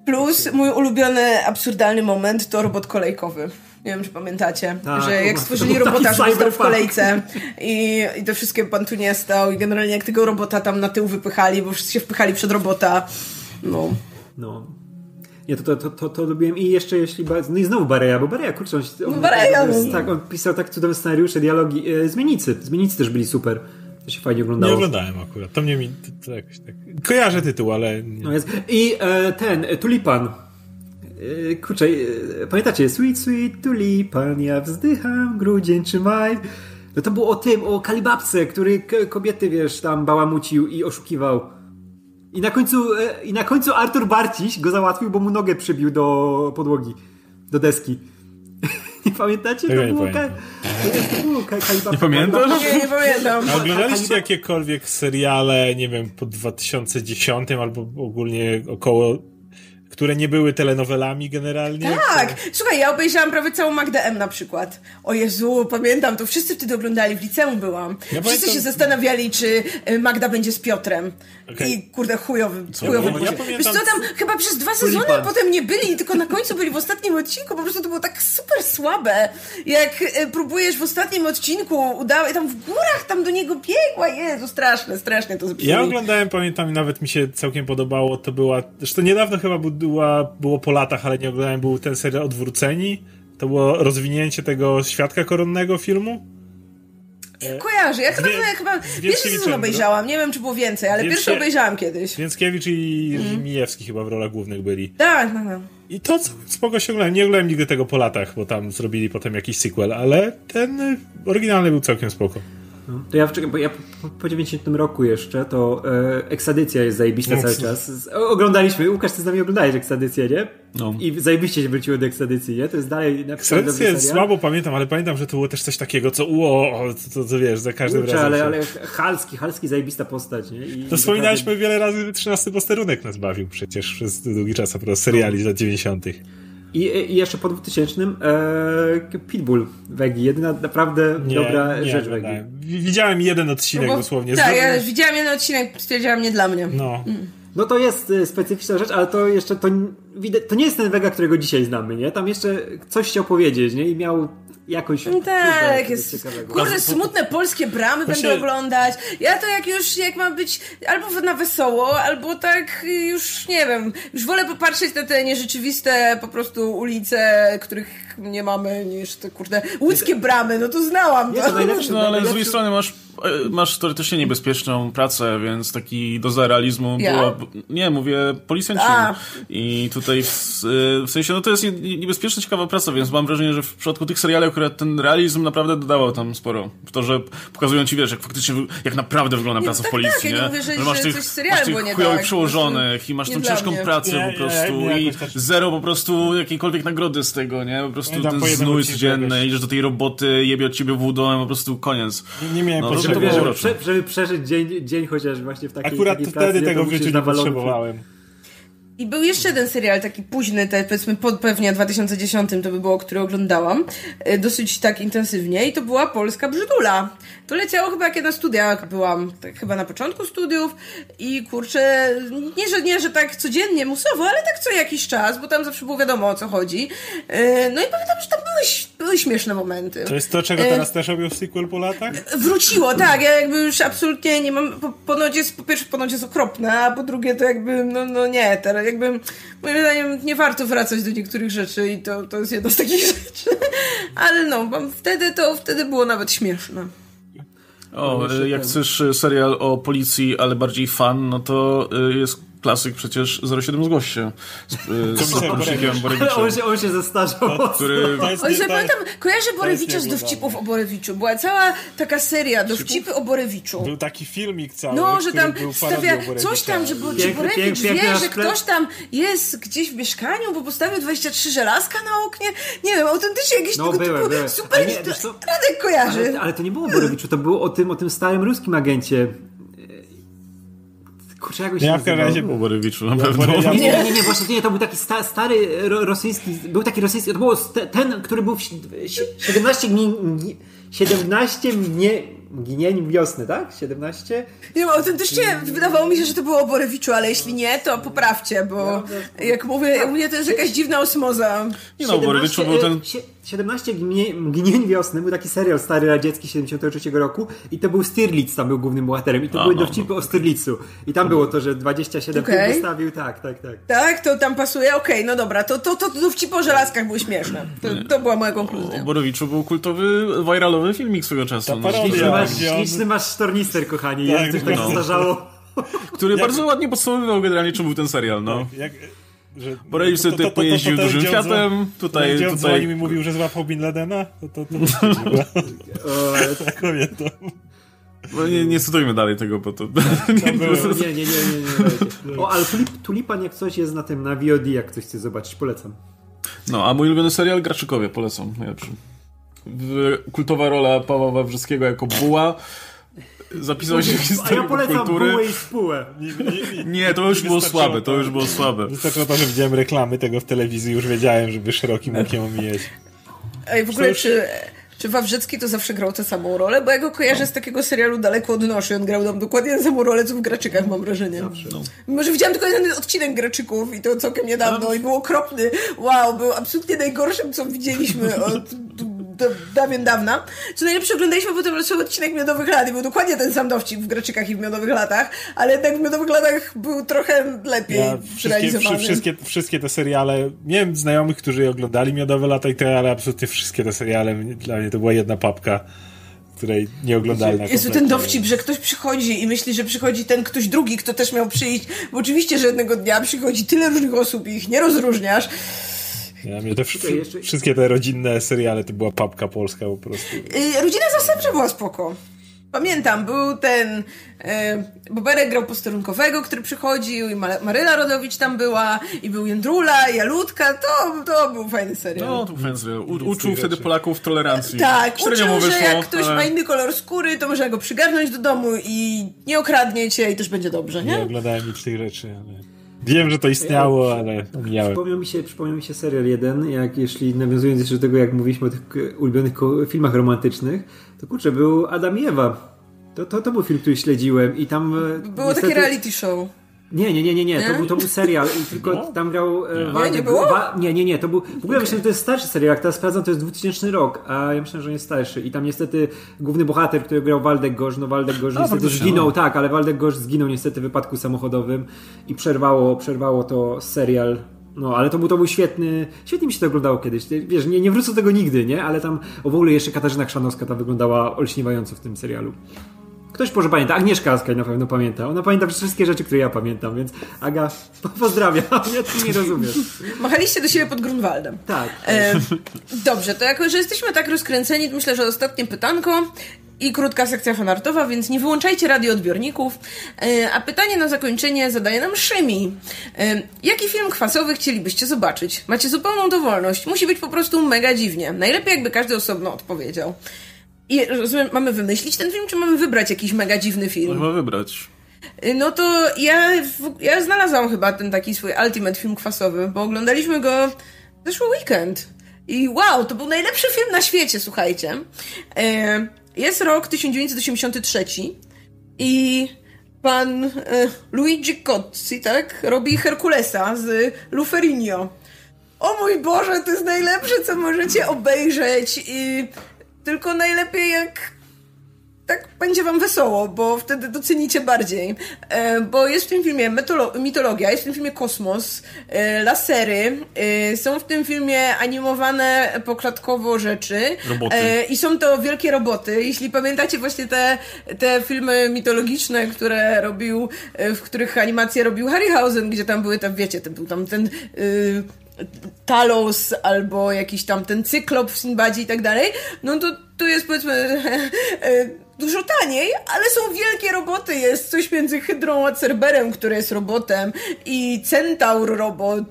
Plus mój ulubiony absurdalny moment to robot kolejkowy. Nie wiem, czy pamiętacie, tak, że jak stworzyli robota, żeby stał w kolejce i, i te wszystkie pan tu nie stał i generalnie jak tego robota tam na tył wypychali, bo wszyscy się wpychali przed robota. No. No. Nie, to, to, to, to, to lubiłem i jeszcze jeśli... No i znowu Bareja, bo Bareja, kurczę, on, on, no Bareja, on, no. tak, on pisał tak cudowne scenariusze, dialogi. E, Zmienicy. Zmienicy też byli super. To się fajnie oglądało. Nie oglądałem akurat. To mnie mi... To, to jakoś tak... Kojarzę tytuł, ale... Nie. No jest. I e, ten, Tulipan kurczę, e, pamiętacie? Sweet, sweet tulipan, ja wzdycham, grudzień czy maj. No to było o tym, o kalibabce, który kobiety, wiesz, tam bałamucił i oszukiwał. I na końcu, e, i na końcu Artur Barciś go załatwił, bo mu nogę przybił do podłogi, do deski. [laughs] Nie pamiętacie? To było, ka- to było Nie pamiętasz? Nie, nie pamiętam. A oglądaliście jakiekolwiek seriale, nie wiem, po 2010 albo ogólnie około które nie były telenowelami generalnie. Tak! Które... Słuchaj, ja obejrzałam prawie całą Magdę M na przykład. O Jezu, pamiętam, to wszyscy wtedy oglądali, w liceum byłam. Ja wszyscy pamiętam... się zastanawiali, czy y, Magda będzie z Piotrem. Okay. I kurde, chujowy, co? chujowy ja, ja pamiętam... Wiesz co, tam chyba przez dwa sezony Tulipan. potem nie byli, tylko na końcu byli w ostatnim odcinku, po prostu to było tak super słabe. Jak y, próbujesz w ostatnim odcinku, udało, tam w górach tam do niego biegła, Jezu, straszne, strasznie to zepsuli. Ja oglądałem, pamiętam, i nawet mi się całkiem podobało, to była, zresztą niedawno chyba był była, było po latach, ale nie oglądałem, był ten serial Odwróceni. To było rozwinięcie tego świadka koronnego filmu. E, Kojarzę. Ja chyba, ja chyba pierwszy sezon obejrzałam. Nie wiem, czy było więcej, ale pierwszy obejrzałam kiedyś. Więckiewicz i mm. Mijewski chyba w rolach głównych byli. Tak, tak, tak. I to spoko się oglądałem. Nie oglądałem nigdy tego po latach, bo tam zrobili potem jakiś sequel, ale ten oryginalny był całkiem spoko. No, to ja, wczekam, bo ja po, po 90 roku jeszcze, to e, eksadycja jest zajebista no, cały czas. oglądaliśmy, Łukasz, ty z nami oglądałeś eksadycję, nie? No. I zajebiście się wróciło do eksadycji, nie? To jest dalej na Eksadycję słabo pamiętam, ale pamiętam, że to było też coś takiego, co uo, to, to, wiesz, za każdym Kurczę, razem. ale, ale Halski, Halski zajebista postać, nie? I to wspominaliśmy każdy... wiele razy, 13 posterunek nas bawił przecież przez długi czas, a seriali z lat 90. I, I, jeszcze po 2000 e, Pitbull Wegi. Jedyna naprawdę nie, dobra nie, rzecz nie, Wegi. Widziałem jeden odcinek no bo, dosłownie. Tak, ja widziałem jeden odcinek, stwierdziłam nie dla mnie. No. Mm. No to jest e, specyficzna rzecz, ale to jeszcze to, to nie jest ten Vega, którego dzisiaj znamy, nie? Tam jeszcze coś chciał powiedzieć, nie? I miał jakoś... No tak, jest. Kurde, smutne polskie bramy Właśnie... będę oglądać. Ja to jak już, jak ma być albo na wesoło, albo tak już, nie wiem, już wolę popatrzeć na te nierzeczywiste po prostu ulice, których nie mamy, niż te kurde łódzkie bramy, no to znałam to. no ale z drugiej strony masz e, masz teoretycznie niebezpieczną pracę, więc taki doza realizmu ja? było... Nie, mówię policjanci. I tutaj w, e, w, sensie, no to jest niebezpieczna, ciekawa praca, więc mam wrażenie, że w przypadku tych seriali akurat ten realizm naprawdę dodawał tam sporo. W to, że pokazują ci, wiesz, jak faktycznie, jak naprawdę wygląda praca tak, w policji, tak, nie? Ja nie mówię, że, że masz tych, masz tych chujowych przełożonych i masz tą ciężką pracę po prostu i zero po prostu jakiejkolwiek nagrody z tego, nie? Po prostu ten znój codzienny, idziesz do tej roboty, jebie od ciebie wódą, po prostu koniec. Nie, nie miałem no, potrzeby. Żeby, żeby przeżyć dzień, dzień chociaż właśnie w takiej Akurat takiej wtedy pracy, tego w życiu nie potrzebowałem. I był jeszcze jeden serial, taki późny, te, powiedzmy po pewnie 2010 to by było, który oglądałam, e, dosyć tak intensywnie i to była Polska Brzydula. To leciało chyba jak ja na studiach byłam, tak chyba na początku studiów i kurczę, nie że, nie, że tak codziennie, musowo, ale tak co jakiś czas, bo tam zawsze było wiadomo o co chodzi. E, no i pamiętam, że tam były, były śmieszne momenty. To jest to, czego e, teraz też robią sequel po latach? Wróciło, tak. Ja jakby już absolutnie nie mam, po, ponoć jest, po pierwsze ponoć jest okropne, a po drugie to jakby, no, no nie, teraz jakby moim zdaniem nie warto wracać do niektórych rzeczy i to, to jest jedna z takich [laughs] rzeczy. Ale no, wtedy to, wtedy było nawet śmieszne. O, jak chcesz serial o policji, ale bardziej fan, no to y, jest klasyk przecież 07 zgłoś się z, [laughs] z porucznikiem Borewiczem. On się, on się zestarzał. Który... Oj, pamiętam, kojarzę Borewicza z dowcipów o Borewiczu. Była cała taka seria dowcipy o Borewiczu. Był taki filmik cały, No, że tam stawia coś tam, że bo, piękny, Borewicz piękny, wie, że ktoś tam jest gdzieś w mieszkaniu, bo postawił 23 żelazka na oknie. Nie wiem, autentycznie jakieś no, tego byłem, typu byłem. super... Nie, to, Radek kojarzy. Ale, ale, to nie było o Borewiczu, to było o tym, o tym starym ruskim agencie. Kurczę, jak się Ja w każdym razie był Borewiczu, na pewno. Nie, nie, nie, nie, właśnie nie, to był taki sta, stary ro, rosyjski, był taki rosyjski, to był ten, który był w 17 dni, 17 mnie, Ginień wiosny, tak? 17? Nie wiem, autentycznie wydawało mi się, że to było o Borewiczu, ale jeśli nie, to poprawcie, bo jak mówię, u mnie to jest jakaś dziwna osmoza. Nie no, Borewiczu był ten... 17 Gnień wiosny był taki serial stary radziecki 73 roku i to był Stirlitz, tam był głównym bohaterem i to A, były no, dowcipy no. o Stirlitzu. I tam było to, że 27 okay. wystawił, tak, tak, tak. Tak, to tam pasuje, okej, okay, no dobra, to, to, to dowcipy o żelazkach były śmieszne. To, to była moja konkluzja. O Borowiczu był kultowy, wiralowy filmik swego czasu. Ta parodia, masz, śliczny masz tornister, kochani, tak, jak coś tak no. zdarzało. [laughs] Który jak... bardzo ładnie podsumowywał generalnie, czym był ten serial, no. Tak, jak... Że, Borelli sobie tutaj pojeździł to, to, dużym Fiatem, tutaj... Gdzie tutaj... dzwonił i mówił, że złapał Bin Ladena? To, to, to, to [laughs] tak pamiętam. No nie, nie cytujmy dalej tego, bo to... [laughs] Nie, nie, nie, nie, nie, nie. O, ale tulip, Tulipan jak coś jest na tym, na VOD, jak ktoś chce zobaczyć, polecam. No, a mój ulubiony serial Graczykowie, polecam, najlepszy kultowa rola Pawła Wawrzyskiego jako buła zapisał się w historii A ja polecam kultury. bułę i spółę. Nie, nie, to już było słabe, to już było słabe. Wystarczyło to, że widziałem reklamy tego w telewizji, już wiedziałem, żeby szerokim okiem omijać. Ej, w ogóle czy, czy Wawrzycki to zawsze grał tę samą rolę? Bo ja go kojarzę no. z takiego serialu Daleko od noszy. On grał tam dokładnie tę samą rolę, co w Graczykach, mam wrażenie. Zawsze, no. Może widziałam tylko jeden odcinek Graczyków i to całkiem niedawno no. i był okropny. Wow, był absolutnie najgorszym, co widzieliśmy od dawien dawna. Co najlepsze, oglądaliśmy potem losowy odcinek Miodowych Lat i był dokładnie ten sam dowcip w Graczykach i w Miodowych Latach, ale jednak w Miodowych Latach był trochę lepiej ja, wszystkie, wszystkie, wszystkie te seriale, miałem znajomych, którzy oglądali Miodowe Lata i te, ale absolutnie wszystkie te seriale, dla mnie to była jedna papka której nie oglądalna. Jest ten dowcip, że ktoś przychodzi i myśli, że przychodzi ten ktoś drugi, kto też miał przyjść, bo oczywiście, że jednego dnia przychodzi tyle różnych osób i ich nie rozróżniasz. Ja, mnie te jeszcze... Wszystkie te rodzinne seriale to była papka polska po prostu. Yy, Rodzina zastępcza była spoko. Pamiętam, był ten e, Boberek grał posterunkowego, który przychodził i Maryla Rodowicz tam była i był Jędrula, Jalutka, to, to był fajny serial. No, to był fajny serial. U, uczył wtedy Polaków tolerancji. Tak, uczył, wyszło, że jak ktoś ale... ma inny kolor skóry, to można go przygarnąć do domu i nie okradnie cię i też będzie dobrze, nie? Nie oglądałem nic tych rzeczy, ale... Wiem, że to istniało, ale miałem. Przypomniał mi się, przypomniał mi się serial jeden, jak jeśli nawiązując jeszcze do tego, jak mówiliśmy o tych ulubionych filmach romantycznych, to kurczę, był Adam i Ewa. To, to, to był film, który śledziłem i tam... E, było niestety... takie reality show. Nie, nie, nie, nie, nie. To, był, to był serial i tylko no? tam grał e, nie. Waldek. Nie, nie, było? Wa nie, nie, nie. To był, w ogóle okay. myślę, że to jest starszy serial. Jak teraz sprawdzam, to jest 2000 rok, a ja myślę, że on jest starszy. I tam niestety główny bohater, który grał Waldek Gorz, no Waldek Gorz niestety zginął, no. tak, ale Waldek Gorz zginął niestety w wypadku samochodowym i przerwało, przerwało to serial no, ale to był, to był świetny, świetnie mi się to oglądało kiedyś. Wiesz, nie, nie wrócę do tego nigdy, nie? Ale tam o w ogóle jeszcze Katarzyna Krzanowska ta wyglądała olśniewająco w tym serialu. Ktoś może pamięta, Agnieszka Askaj na pewno pamięta. Ona pamięta wszystkie rzeczy, które ja pamiętam, więc Aga, [laughs] pozdrawiam. Ja ty nie rozumiesz. Machaliście do siebie pod Grunwaldem. Tak. E, dobrze, to jako, że jesteśmy tak rozkręceni, to myślę, że ostatnie pytanko i krótka sekcja fanartowa, więc nie wyłączajcie radioodbiorników. E, a pytanie na zakończenie zadaje nam Szymi. E, jaki film kwasowy chcielibyście zobaczyć? Macie zupełną dowolność. Musi być po prostu mega dziwnie. Najlepiej jakby każdy osobno odpowiedział. I rozumiem, mamy wymyślić ten film, czy mamy wybrać jakiś mega dziwny film? Mamy wybrać. Y, no to ja, ja znalazłam chyba ten taki swój ultimate film kwasowy, bo oglądaliśmy go zeszły weekend. I wow, to był najlepszy film na świecie, słuchajcie. Y, jest rok 1983 i pan y, Luigi Cozzi, tak, robi Herkulesa z Luferino. O mój Boże, to jest najlepsze, co możecie obejrzeć i tylko najlepiej jak tak będzie wam wesoło, bo wtedy docenicie bardziej. E, bo jest w tym filmie mitologia, jest w tym filmie kosmos, e, lasery, e, są w tym filmie animowane poklatkowo rzeczy. Roboty. I są to wielkie roboty. Jeśli pamiętacie właśnie te, te filmy mitologiczne, które robił, w których animację robił Harryhausen, gdzie tam były tam, wiecie, ten, był tam ten... Talos albo jakiś tam ten cyklop w Sinbadzie i tak dalej, no to tu jest powiedzmy dużo taniej, ale są wielkie roboty. Jest coś między Hydrą a Cerberem, który jest robotem, i Centaur robot,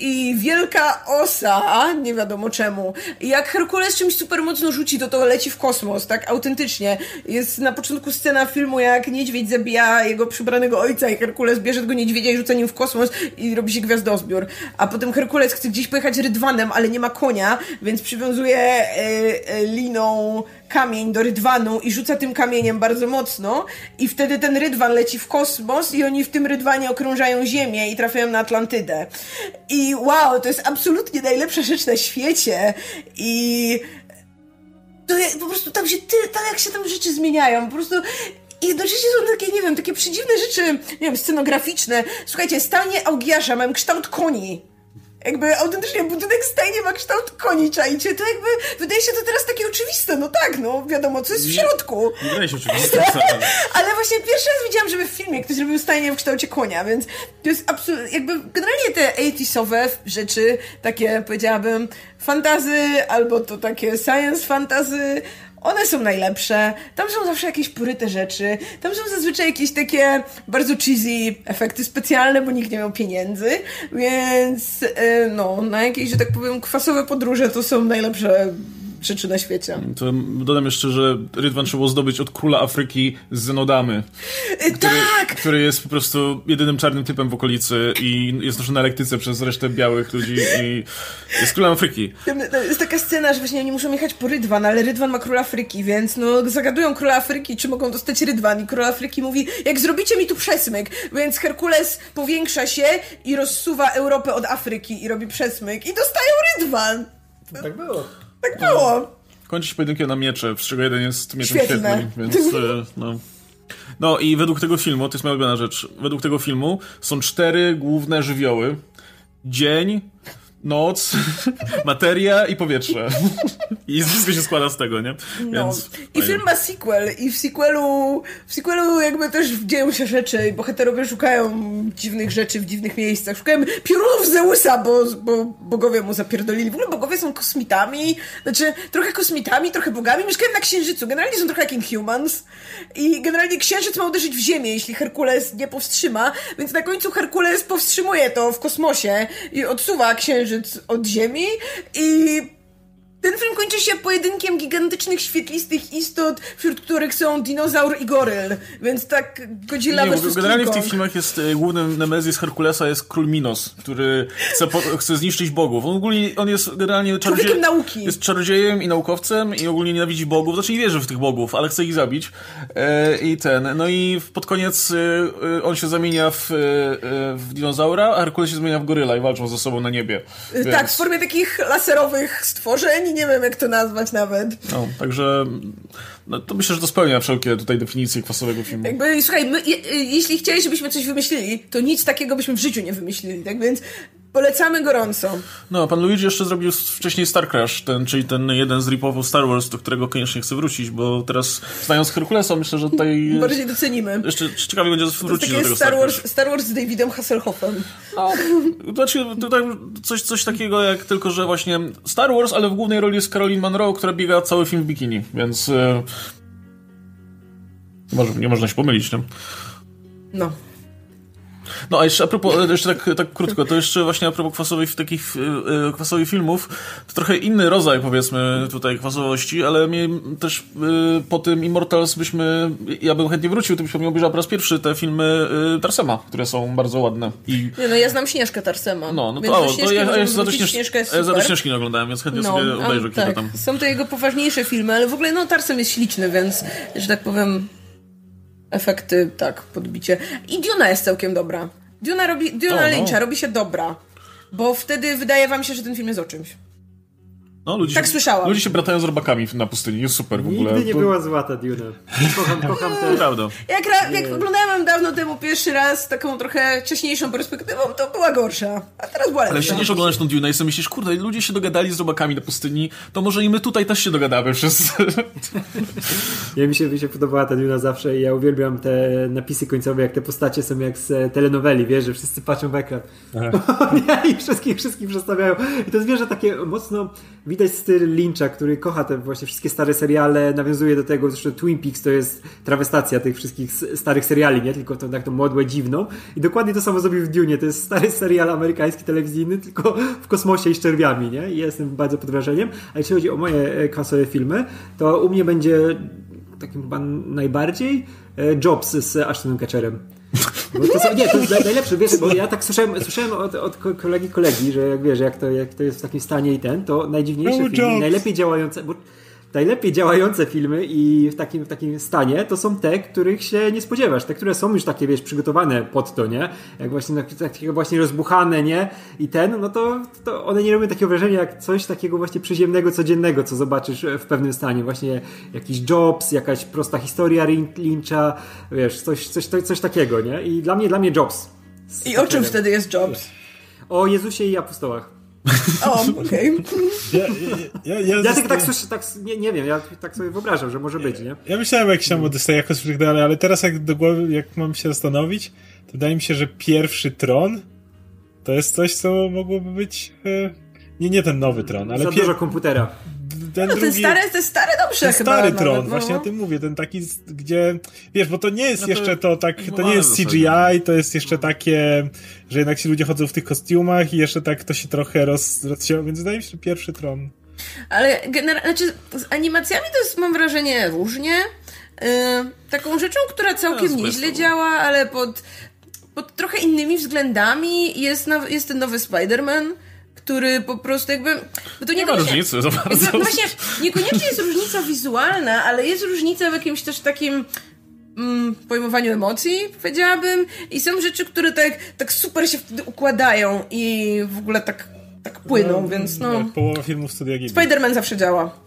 i Wielka Osa, nie wiadomo czemu. Jak Herkules czymś super mocno rzuci, to to leci w kosmos, tak autentycznie. Jest na początku scena filmu, jak niedźwiedź zabija jego przybranego ojca i Herkules bierze tego niedźwiedzia i rzuca nim w kosmos i robi się gwiazdozbiór. A potem Herkules chce gdzieś pojechać rydwanem, ale nie ma konia, więc przywiązuje e, e, liną kamień do rydwanu i rzuca tym kamieniem bardzo mocno i wtedy ten rydwan leci w kosmos i oni w tym rydwanie okrążają Ziemię i trafiają na Atlantydę. I wow, to jest absolutnie najlepsza rzecz na świecie i to po prostu tam się tak jak się tam rzeczy zmieniają, po prostu i jednocześnie są takie, nie wiem, takie przedziwne rzeczy, nie wiem, scenograficzne. Słuchajcie, stanie Augiasza mam kształt koni. Jakby autentycznie budynek stajnie ma kształt koni, czajcie? To jakby, wydaje się to teraz takie oczywiste, no tak, no wiadomo, co jest w środku. Nie wydaje się oczywiste. [laughs] Ale właśnie pierwszy raz widziałam, żeby w filmie ktoś zrobił stajnię w kształcie konia, więc to jest absolutnie, jakby generalnie te 80sowe rzeczy, takie powiedziałabym fantazy, albo to takie science fantazy, one są najlepsze. Tam są zawsze jakieś poryte rzeczy. Tam są zazwyczaj jakieś takie bardzo cheesy efekty specjalne, bo nikt nie miał pieniędzy. Więc e, no, na jakieś, że tak powiem, kwasowe podróże to są najlepsze rzeczy na świecie. To dodam jeszcze, że Rydwan trzeba było zdobyć od króla Afryki z Zenodamy. E, który, tak! Który jest po prostu jedynym czarnym typem w okolicy i jest noszony na lektyce przez resztę białych ludzi i jest królem Afryki. Jest taka scena, że właśnie oni muszą jechać po Rydwan, ale Rydwan ma króla Afryki, więc no zagadują króla Afryki, czy mogą dostać Rydwan i król Afryki mówi, jak zrobicie mi tu przesmyk, więc Herkules powiększa się i rozsuwa Europę od Afryki i robi przesmyk i dostają Rydwan. Tak było. Tak było. Kończy się pojedynkiem na miecze, z czego jeden jest mieczem świetnym, więc e, no. No i według tego filmu, to jest moja ulubiona rzecz, według tego filmu są cztery główne żywioły. Dzień, noc, [laughs] materia i powietrze. [laughs] I wszystko się składa z tego, nie? No. I film ma sequel i w sequelu, w sequelu jakby też dzieją się rzeczy i bohaterowie szukają dziwnych rzeczy w dziwnych miejscach. Szukają piorunów Zeusa, bo, bo bogowie mu zapierdolili. W ogóle bogowie są kosmitami, znaczy trochę kosmitami, trochę bogami. Mieszkają na Księżycu. Generalnie są trochę jak Inhumans i generalnie Księżyc ma uderzyć w Ziemię, jeśli Herkules nie powstrzyma, więc na końcu Herkules powstrzymuje to w kosmosie i odsuwa Księżyc od Ziemi i ten film kończy się pojedynkiem gigantycznych, świetlistych istot, wśród których są dinozaur i goryl, więc tak Godzilla nie, versus Generalnie w tych filmach jest e, głównym Nemezis Herkulesa jest król Minos, który chce, po, chce zniszczyć bogów. On ogólnie on jest generalnie czarodziejem. nauki. Jest czarodziejem i naukowcem i ogólnie nienawidzi bogów, znaczy nie wierzy w tych bogów, ale chce ich zabić. E, I ten, no i pod koniec e, on się zamienia w, e, w dinozaura, a Herkules się zmienia w goryla i walczą ze sobą na niebie. Więc... Tak, w formie takich laserowych stworzeń nie wiem jak to nazwać nawet. No, także no, to myślę, że to spełnia wszelkie tutaj definicje kwasowego filmu. Jakby, słuchaj, my, je, jeśli chcieli, żebyśmy coś wymyślili, to nic takiego byśmy w życiu nie wymyślili, tak więc Polecamy gorąco. No, pan Luigi jeszcze zrobił wcześniej Star Crash, ten, czyli ten jeden z ripowów Star Wars, do którego koniecznie chcę wrócić, bo teraz znając Herkulesa, myślę, że tutaj... [laughs] Bardziej docenimy. Jeszcze ciekawie będzie wrócić do tego Star Wars, Star Wars z Davidem Hasselhoffem. No, znaczy tutaj coś, coś takiego jak tylko, że właśnie Star Wars, ale w głównej roli jest Caroline Monroe, która biega cały film w bikini, więc... Yy, może, nie można się pomylić, nie? No. No a jeszcze a propos, e, jeszcze tak, tak krótko, to jeszcze właśnie a propos kwasowych, takich e, kwasowych filmów, to trochę inny rodzaj powiedzmy tutaj kwasowości, ale mnie też e, po tym Immortals byśmy, ja bym chętnie wrócił, to byśmy obejrzał po raz pierwszy te filmy Tarsema, które są bardzo ładne. I... Nie, no ja znam Śnieżkę Tarsema. No, no to, o, to ja, ja, ja za to Śnieżkę ja za Śnieżki nie oglądałem, więc chętnie no, sobie obejrzę kilka tak. tam. Są to jego poważniejsze filmy, ale w ogóle no Tarsem jest śliczny, więc, że tak powiem efekty, tak, podbicie. I Duna jest całkiem dobra. Duna, robi, Duna oh, Lyncha no. robi się dobra, bo wtedy wydaje wam się, że ten film jest o czymś. No, ludzie tak się, słyszałam. Ludzie się bratają z robakami na pustyni, jest super w ogóle. Nigdy nie była zła ta Duna. Kocham, kocham te... Prawda. Jak, ra, jak oglądałem dawno temu pierwszy raz taką trochę wcześniejszą perspektywą, to była gorsza, a teraz była lepsza. Ale siedzisz, oglądasz tą Dune i sobie myślisz, kurde, ludzie się dogadali z robakami na pustyni, to może i my tutaj też się dogadamy wszyscy. [laughs] Ja mi się, mi się podobała ta Duna zawsze i ja uwielbiam te napisy końcowe, jak te postacie są jak z telenoweli, wiesz, że wszyscy patrzą w ekran. [laughs] I wszystkich, wszystkich przedstawiają. I to zwierzę takie mocno widać styl Lyncha, który kocha te właśnie wszystkie stare seriale, nawiązuje do tego, zresztą Twin Peaks to jest trawestacja tych wszystkich starych seriali, nie? Tylko to tak tą modłę dziwną. I dokładnie to samo zrobił w Dune. To jest stary serial amerykański, telewizyjny, tylko w kosmosie i z czerwiami, nie? I jestem bardzo pod wrażeniem. A jeśli chodzi o moje e, kasowe filmy, to u mnie będzie takim chyba najbardziej e, Jobs z Ashtonem Kutcherem. [laughs] Bo to są, nie, to jest najlepsze, wiesz, bo ja tak słyszałem, słyszałem od, od kolegi kolegi, że jak wiesz, jak to, jak to jest w takim stanie i ten, to najdziwniejsze filmy, najlepiej działające, bo najlepiej działające filmy i w takim, w takim stanie to są te, których się nie spodziewasz. Te, które są już takie, wiesz, przygotowane pod to, nie? Jak właśnie takie właśnie rozbuchane, nie? I ten, no to, to one nie robią takiego wrażenia jak coś takiego właśnie przyziemnego, codziennego, co zobaczysz w pewnym stanie. Właśnie jakiś Jobs, jakaś prosta historia Lyncha, wiesz, coś, coś, coś, coś takiego, nie? I dla mnie, dla mnie Jobs. I o czym wtedy jest Jobs? O Jezusie i apostołach. O, okej. Okay. Ja, ja, ja, ja tak, tak, słyszę, tak nie, nie wiem, ja tak sobie wyobrażam, że może być, nie? Ja myślałem jakiś tam Odyssey jakoś dalej, ale teraz jak do głowy, jak mam się zastanowić, to wydaje mi się, że pierwszy tron to jest coś, co mogłoby być... E, nie, nie ten nowy tron, ale... Za pier... dużo komputera ten, no, drugi, ten stary, ten stary dobrze ten chyba. stary tron, nawet, no. właśnie o tym mówię, ten taki, gdzie, wiesz, bo to nie jest no to jeszcze to tak, to nie jest CGI, to jest jeszcze takie, że jednak ci ludzie chodzą w tych kostiumach i jeszcze tak to się trochę roz, rozsiąło, więc wydaje mi się, że pierwszy tron. Ale generalnie, znaczy z animacjami to jest, mam wrażenie, różnie. Yy, taką rzeczą, która całkiem no, nieźle działa, ale pod, pod trochę innymi względami jest, na, jest ten nowy Spider-Man, który po prostu jakby... Bo to nie ma różnicy za bardzo. Jakby, właśnie, niekoniecznie jest różnica wizualna, ale jest różnica w jakimś też takim mm, pojmowaniu emocji, powiedziałabym. I są rzeczy, które tak, tak super się wtedy układają i w ogóle tak, tak płyną, no, więc no... Połowa filmów Studia Ghibli. Spider-Man zawsze działa.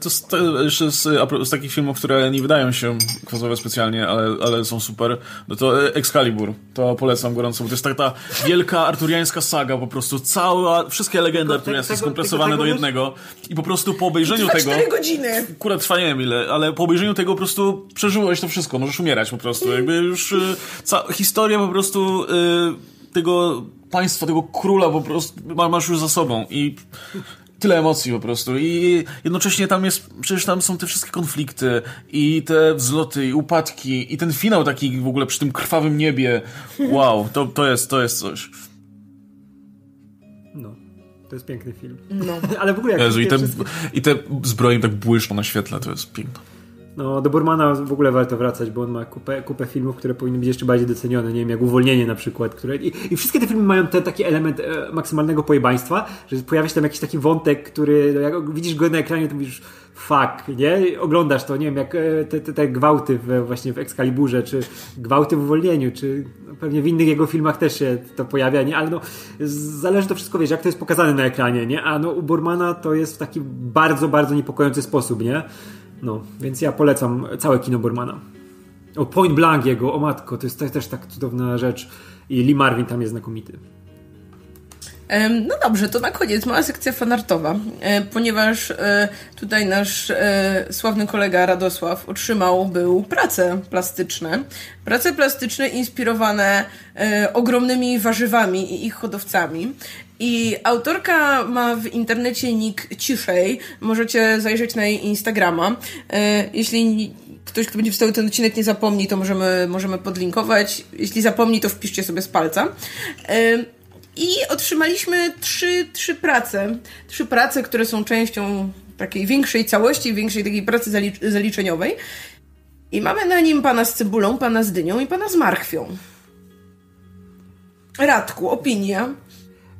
To z, to jeszcze z, z, takich filmów, które nie wydają się kwasowe specjalnie, ale, ale są super, no to Excalibur. To polecam gorąco, bo to jest taka wielka arturiańska saga, po prostu cała, wszystkie legendy arturiańskie skompresowane do jednego i po prostu po obejrzeniu tego... 4 godziny! Akurat trwa nie wiem ile, ale po obejrzeniu tego po prostu przeżyłeś to wszystko, możesz umierać po prostu, jakby już y, ca, historia po prostu y, tego państwa, tego króla po prostu masz już za sobą i tyle emocji po prostu i jednocześnie tam jest, przecież tam są te wszystkie konflikty i te wzloty i upadki i ten finał taki w ogóle przy tym krwawym niebie. Wow, to, to, jest, to jest coś. No. To jest piękny film. No. [laughs] Ale w ogóle jak Jezu, i, te, wszystkie... i te zbroje tak błyszczą na świetle, to jest piękne. No, do Burmana w ogóle warto wracać, bo on ma kupę, kupę filmów, które powinny być jeszcze bardziej docenione, nie wiem, jak Uwolnienie na przykład, które... I, i wszystkie te filmy mają ten taki element e, maksymalnego pojebaństwa, że pojawia się tam jakiś taki wątek, który, no, jak widzisz go na ekranie, to mówisz fuck, nie? Oglądasz to, nie wiem, jak e, te, te, te gwałty w, właśnie w Excaliburze, czy gwałty w Uwolnieniu, czy no, pewnie w innych jego filmach też się to pojawia, nie? Ale no, zależy to wszystko, wiesz, jak to jest pokazane na ekranie, nie? A no, u Burmana to jest w taki bardzo, bardzo niepokojący sposób, nie? No, więc ja polecam całe kino Bormana. O, Point Blank jego, o matko, to jest też tak cudowna rzecz. I Lee Marvin tam jest znakomity. No dobrze, to na koniec mała sekcja fanartowa, e, ponieważ e, tutaj nasz e, sławny kolega Radosław otrzymał był prace plastyczne. Prace plastyczne inspirowane ogromnymi warzywami i ich hodowcami. I autorka ma w internecie nick ciszej. Możecie zajrzeć na jej Instagrama. Jeśli ktoś, kto będzie wstał ten odcinek nie zapomni, to możemy, możemy podlinkować. Jeśli zapomni, to wpiszcie sobie z palca. I otrzymaliśmy trzy, trzy prace. Trzy prace, które są częścią takiej większej całości, większej takiej pracy zalicz zaliczeniowej. I mamy na nim pana z cebulą, pana z dynią i pana z marchwią. Radku, opinia.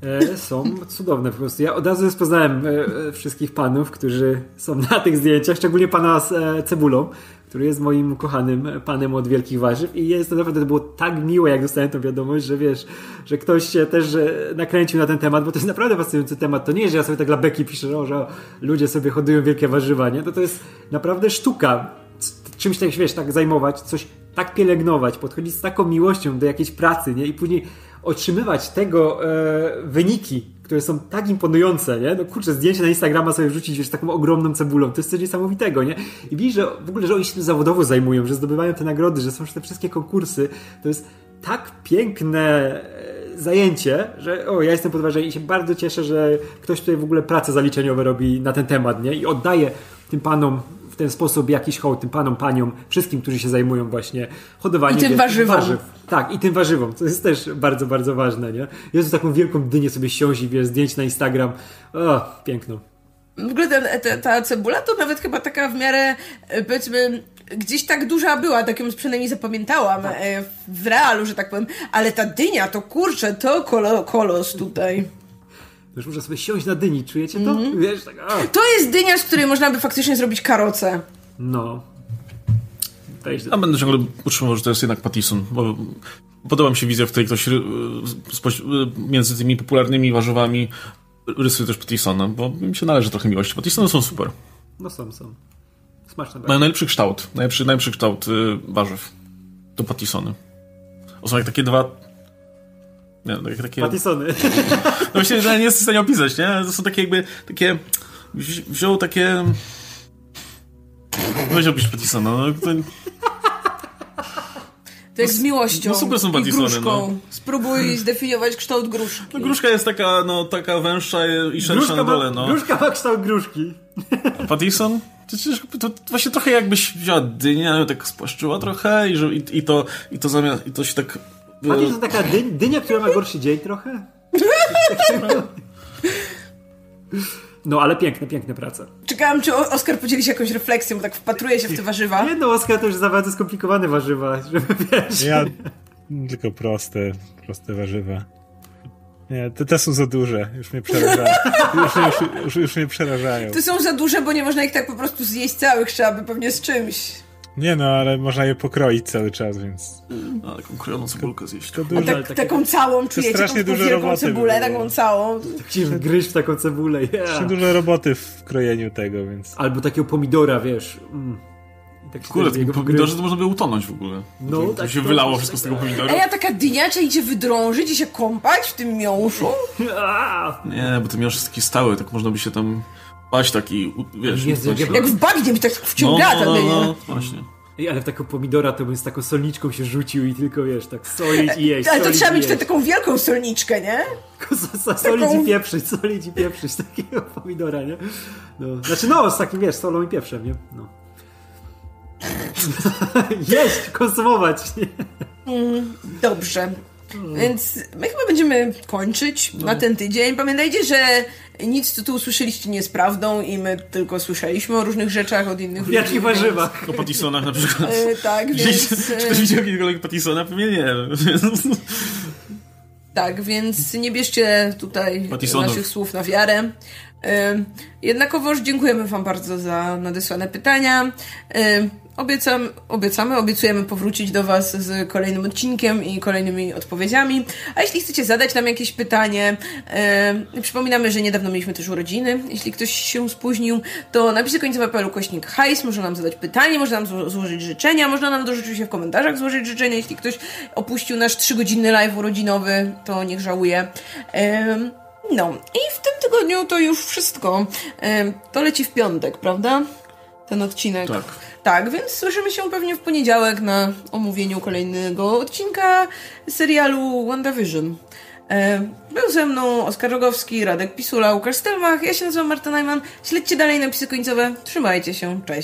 E, są cudowne po prostu. Ja od razu rozpoznałem e, wszystkich panów, którzy są na tych zdjęciach, szczególnie pana z cebulą, który jest moim kochanym panem od wielkich warzyw i jest to naprawdę to było tak miłe, jak dostałem tą wiadomość, że wiesz, że ktoś się też nakręcił na ten temat, bo to jest naprawdę fascynujący temat. To nie jest, że ja sobie tak dla beki piszę, że ludzie sobie hodują wielkie warzywa, nie? To to jest naprawdę sztuka. Czymś tak, wiesz, tak zajmować, coś tak pielęgnować, podchodzić z taką miłością do jakiejś pracy, nie? I później otrzymywać tego e, wyniki, które są tak imponujące, nie? No kurczę, zdjęcie na Instagrama sobie wrzucić wiesz, taką ogromną cebulą, to jest coś niesamowitego, nie? I widzisz, że w ogóle, że oni się tym zawodowo zajmują, że zdobywają te nagrody, że są te wszystkie konkursy, to jest tak piękne e, zajęcie, że o, ja jestem pod wrażeniem i się bardzo cieszę, że ktoś tutaj w ogóle prace zaliczeniowe robi na ten temat, nie? I oddaje tym panom w ten sposób jakiś hołd tym panom, paniom, wszystkim, którzy się zajmują właśnie hodowaniem. I tym warzywom. Warzyw. Tak, i tym warzywom, co jest też bardzo, bardzo ważne, nie? Jest taką wielką dynię sobie siązi, wiesz, zdjęć na Instagram. O, piękno. W ogóle ta, ta, ta, cebula to nawet chyba taka w miarę, e, powiedzmy, gdzieś tak duża była, tak ją przynajmniej zapamiętałam tak. E, w realu, że tak powiem, ale ta dynia to kurczę, to kolo, kolos tutaj. Już muszę sobie siąść na dyni, czujecie to? Mm -hmm. Wiesz, tak, to jest dynia, z której można by faktycznie zrobić karocę. No. A będę ciągle utrzymywał, że to jest jednak Pattison, bo podoba mi się wizja, w której ktoś między tymi popularnymi warzywami rysuje też Pattisona, bo mi się należy trochę miłości. Pattisony są super. No są, są. Smaczne. Mają najlepszy kształt, najlepszy, najlepszy kształt y, warzyw. To Pattisony. O, są jak takie dwa nie, no, takie... Pattisony. No właśnie, że nie jest w stanie opisać, nie? To są takie jakby, takie... Wziął takie... Weź opisz Pattisona, no to... To jak z miłością. No super są Pattisony, no. Spróbuj zdefiniować kształt gruszki. No gruszka jest taka, no, taka węższa i szersza na dole, no. Gruszka ma kształt gruszki. A Pattison? To, to, właśnie trochę jakbyś wzięła dynię, tak spłaszczyła trochę i, że, i, i, to, i to zamiast, i to się tak Fakt to taka dy, dynia, która ma gorszy dzień trochę? [laughs] No, ale piękne, piękne prace. Czekałam, czy Oskar podzieli się jakąś refleksją, bo tak wpatruje się w te warzywa. Nie, no Oskar to już za bardzo skomplikowane warzywa, [laughs] żeby wiesz. Ja tylko proste, proste warzywa. Nie, te, te są za duże, już mnie przerażają. [laughs] Już, już, już, już mnie przerażają. Te są za duże, bo nie można ich tak po prostu zjeść całych, trzeba by pewnie z czymś. Nie no, ale można je pokroić cały czas, więc... A, taką krojoną cebulkę zjeść. To dużo, tak, takie... Taką całą, czujecie strasznie dużo roboty cebulę, taką całą. Chcisz gryźć w taką cebulę, yeah. dużo roboty w krojeniu tego, więc... Albo takiego pomidora, wiesz... Mm. Tak Kurde, pomidorze to można by utonąć w ogóle. No, to, tak. To się wylało wszystko z tego pomidora. A ja taka dyniacza idzie wydrążyć i się kąpać w tym miąższu? [laughs] Nie, bo ten miąższ jest taki stały, tak można by się tam paść taki, wiesz... Jezu, jak, jak w bagnie mi tak wciąga no, no, no, no, właśnie. Ej, ale w taką pomidora to bym z taką solniczką się rzucił i tylko, wiesz, tak solić i jeść. Ale to trzeba mieć taką wielką solniczkę, nie? solić taką... i pieprzyć, solić i pieprzyć takiego pomidora, nie? No. Znaczy no, z takim, wiesz, solą i pieprzem, nie? No. [laughs] Jeść, konsumować, nie? Mm, dobrze. Więc my chyba będziemy kończyć no. na ten tydzień. Pamiętajcie, że nic, co tu usłyszeliście, nie jest prawdą i my tylko słyszeliśmy o różnych rzeczach od innych ludzi. Jakich warzywach. O Pattisonach na przykład. E, tak, więc... Czy ktoś widział jakiegokolwiek Pattisona? Pewnie nie. [laughs] tak, więc nie bierzcie tutaj naszych słów na wiarę. Jednakowoż dziękujemy Wam bardzo za nadesłane pytania. Obiecam, obiecamy, obiecujemy powrócić do Was z kolejnym odcinkiem i kolejnymi odpowiedziami. A jeśli chcecie zadać nam jakieś pytanie, e, przypominamy, że niedawno mieliśmy też urodziny. Jeśli ktoś się spóźnił, to napisy końcowe.pl kośnik hajs, może nam zadać pytanie, można nam złożyć życzenia, można nam do rzeczywiście w komentarzach złożyć życzenia. Jeśli ktoś opuścił nasz trzygodzinny live urodzinowy, to niech żałuje. No i w tym tygodniu to już wszystko. To leci w piątek, prawda? Ten odcinek. Tak. Tak, więc słyszymy się pewnie w poniedziałek na omówieniu kolejnego odcinka serialu WandaVision. E, był ze mną Oskar Rogowski, Radek Pisula, Łukasz Stelmach, ja się nazywam Marta Najman. Śledźcie dalej napisy końcowe. Trzymajcie się, cześć.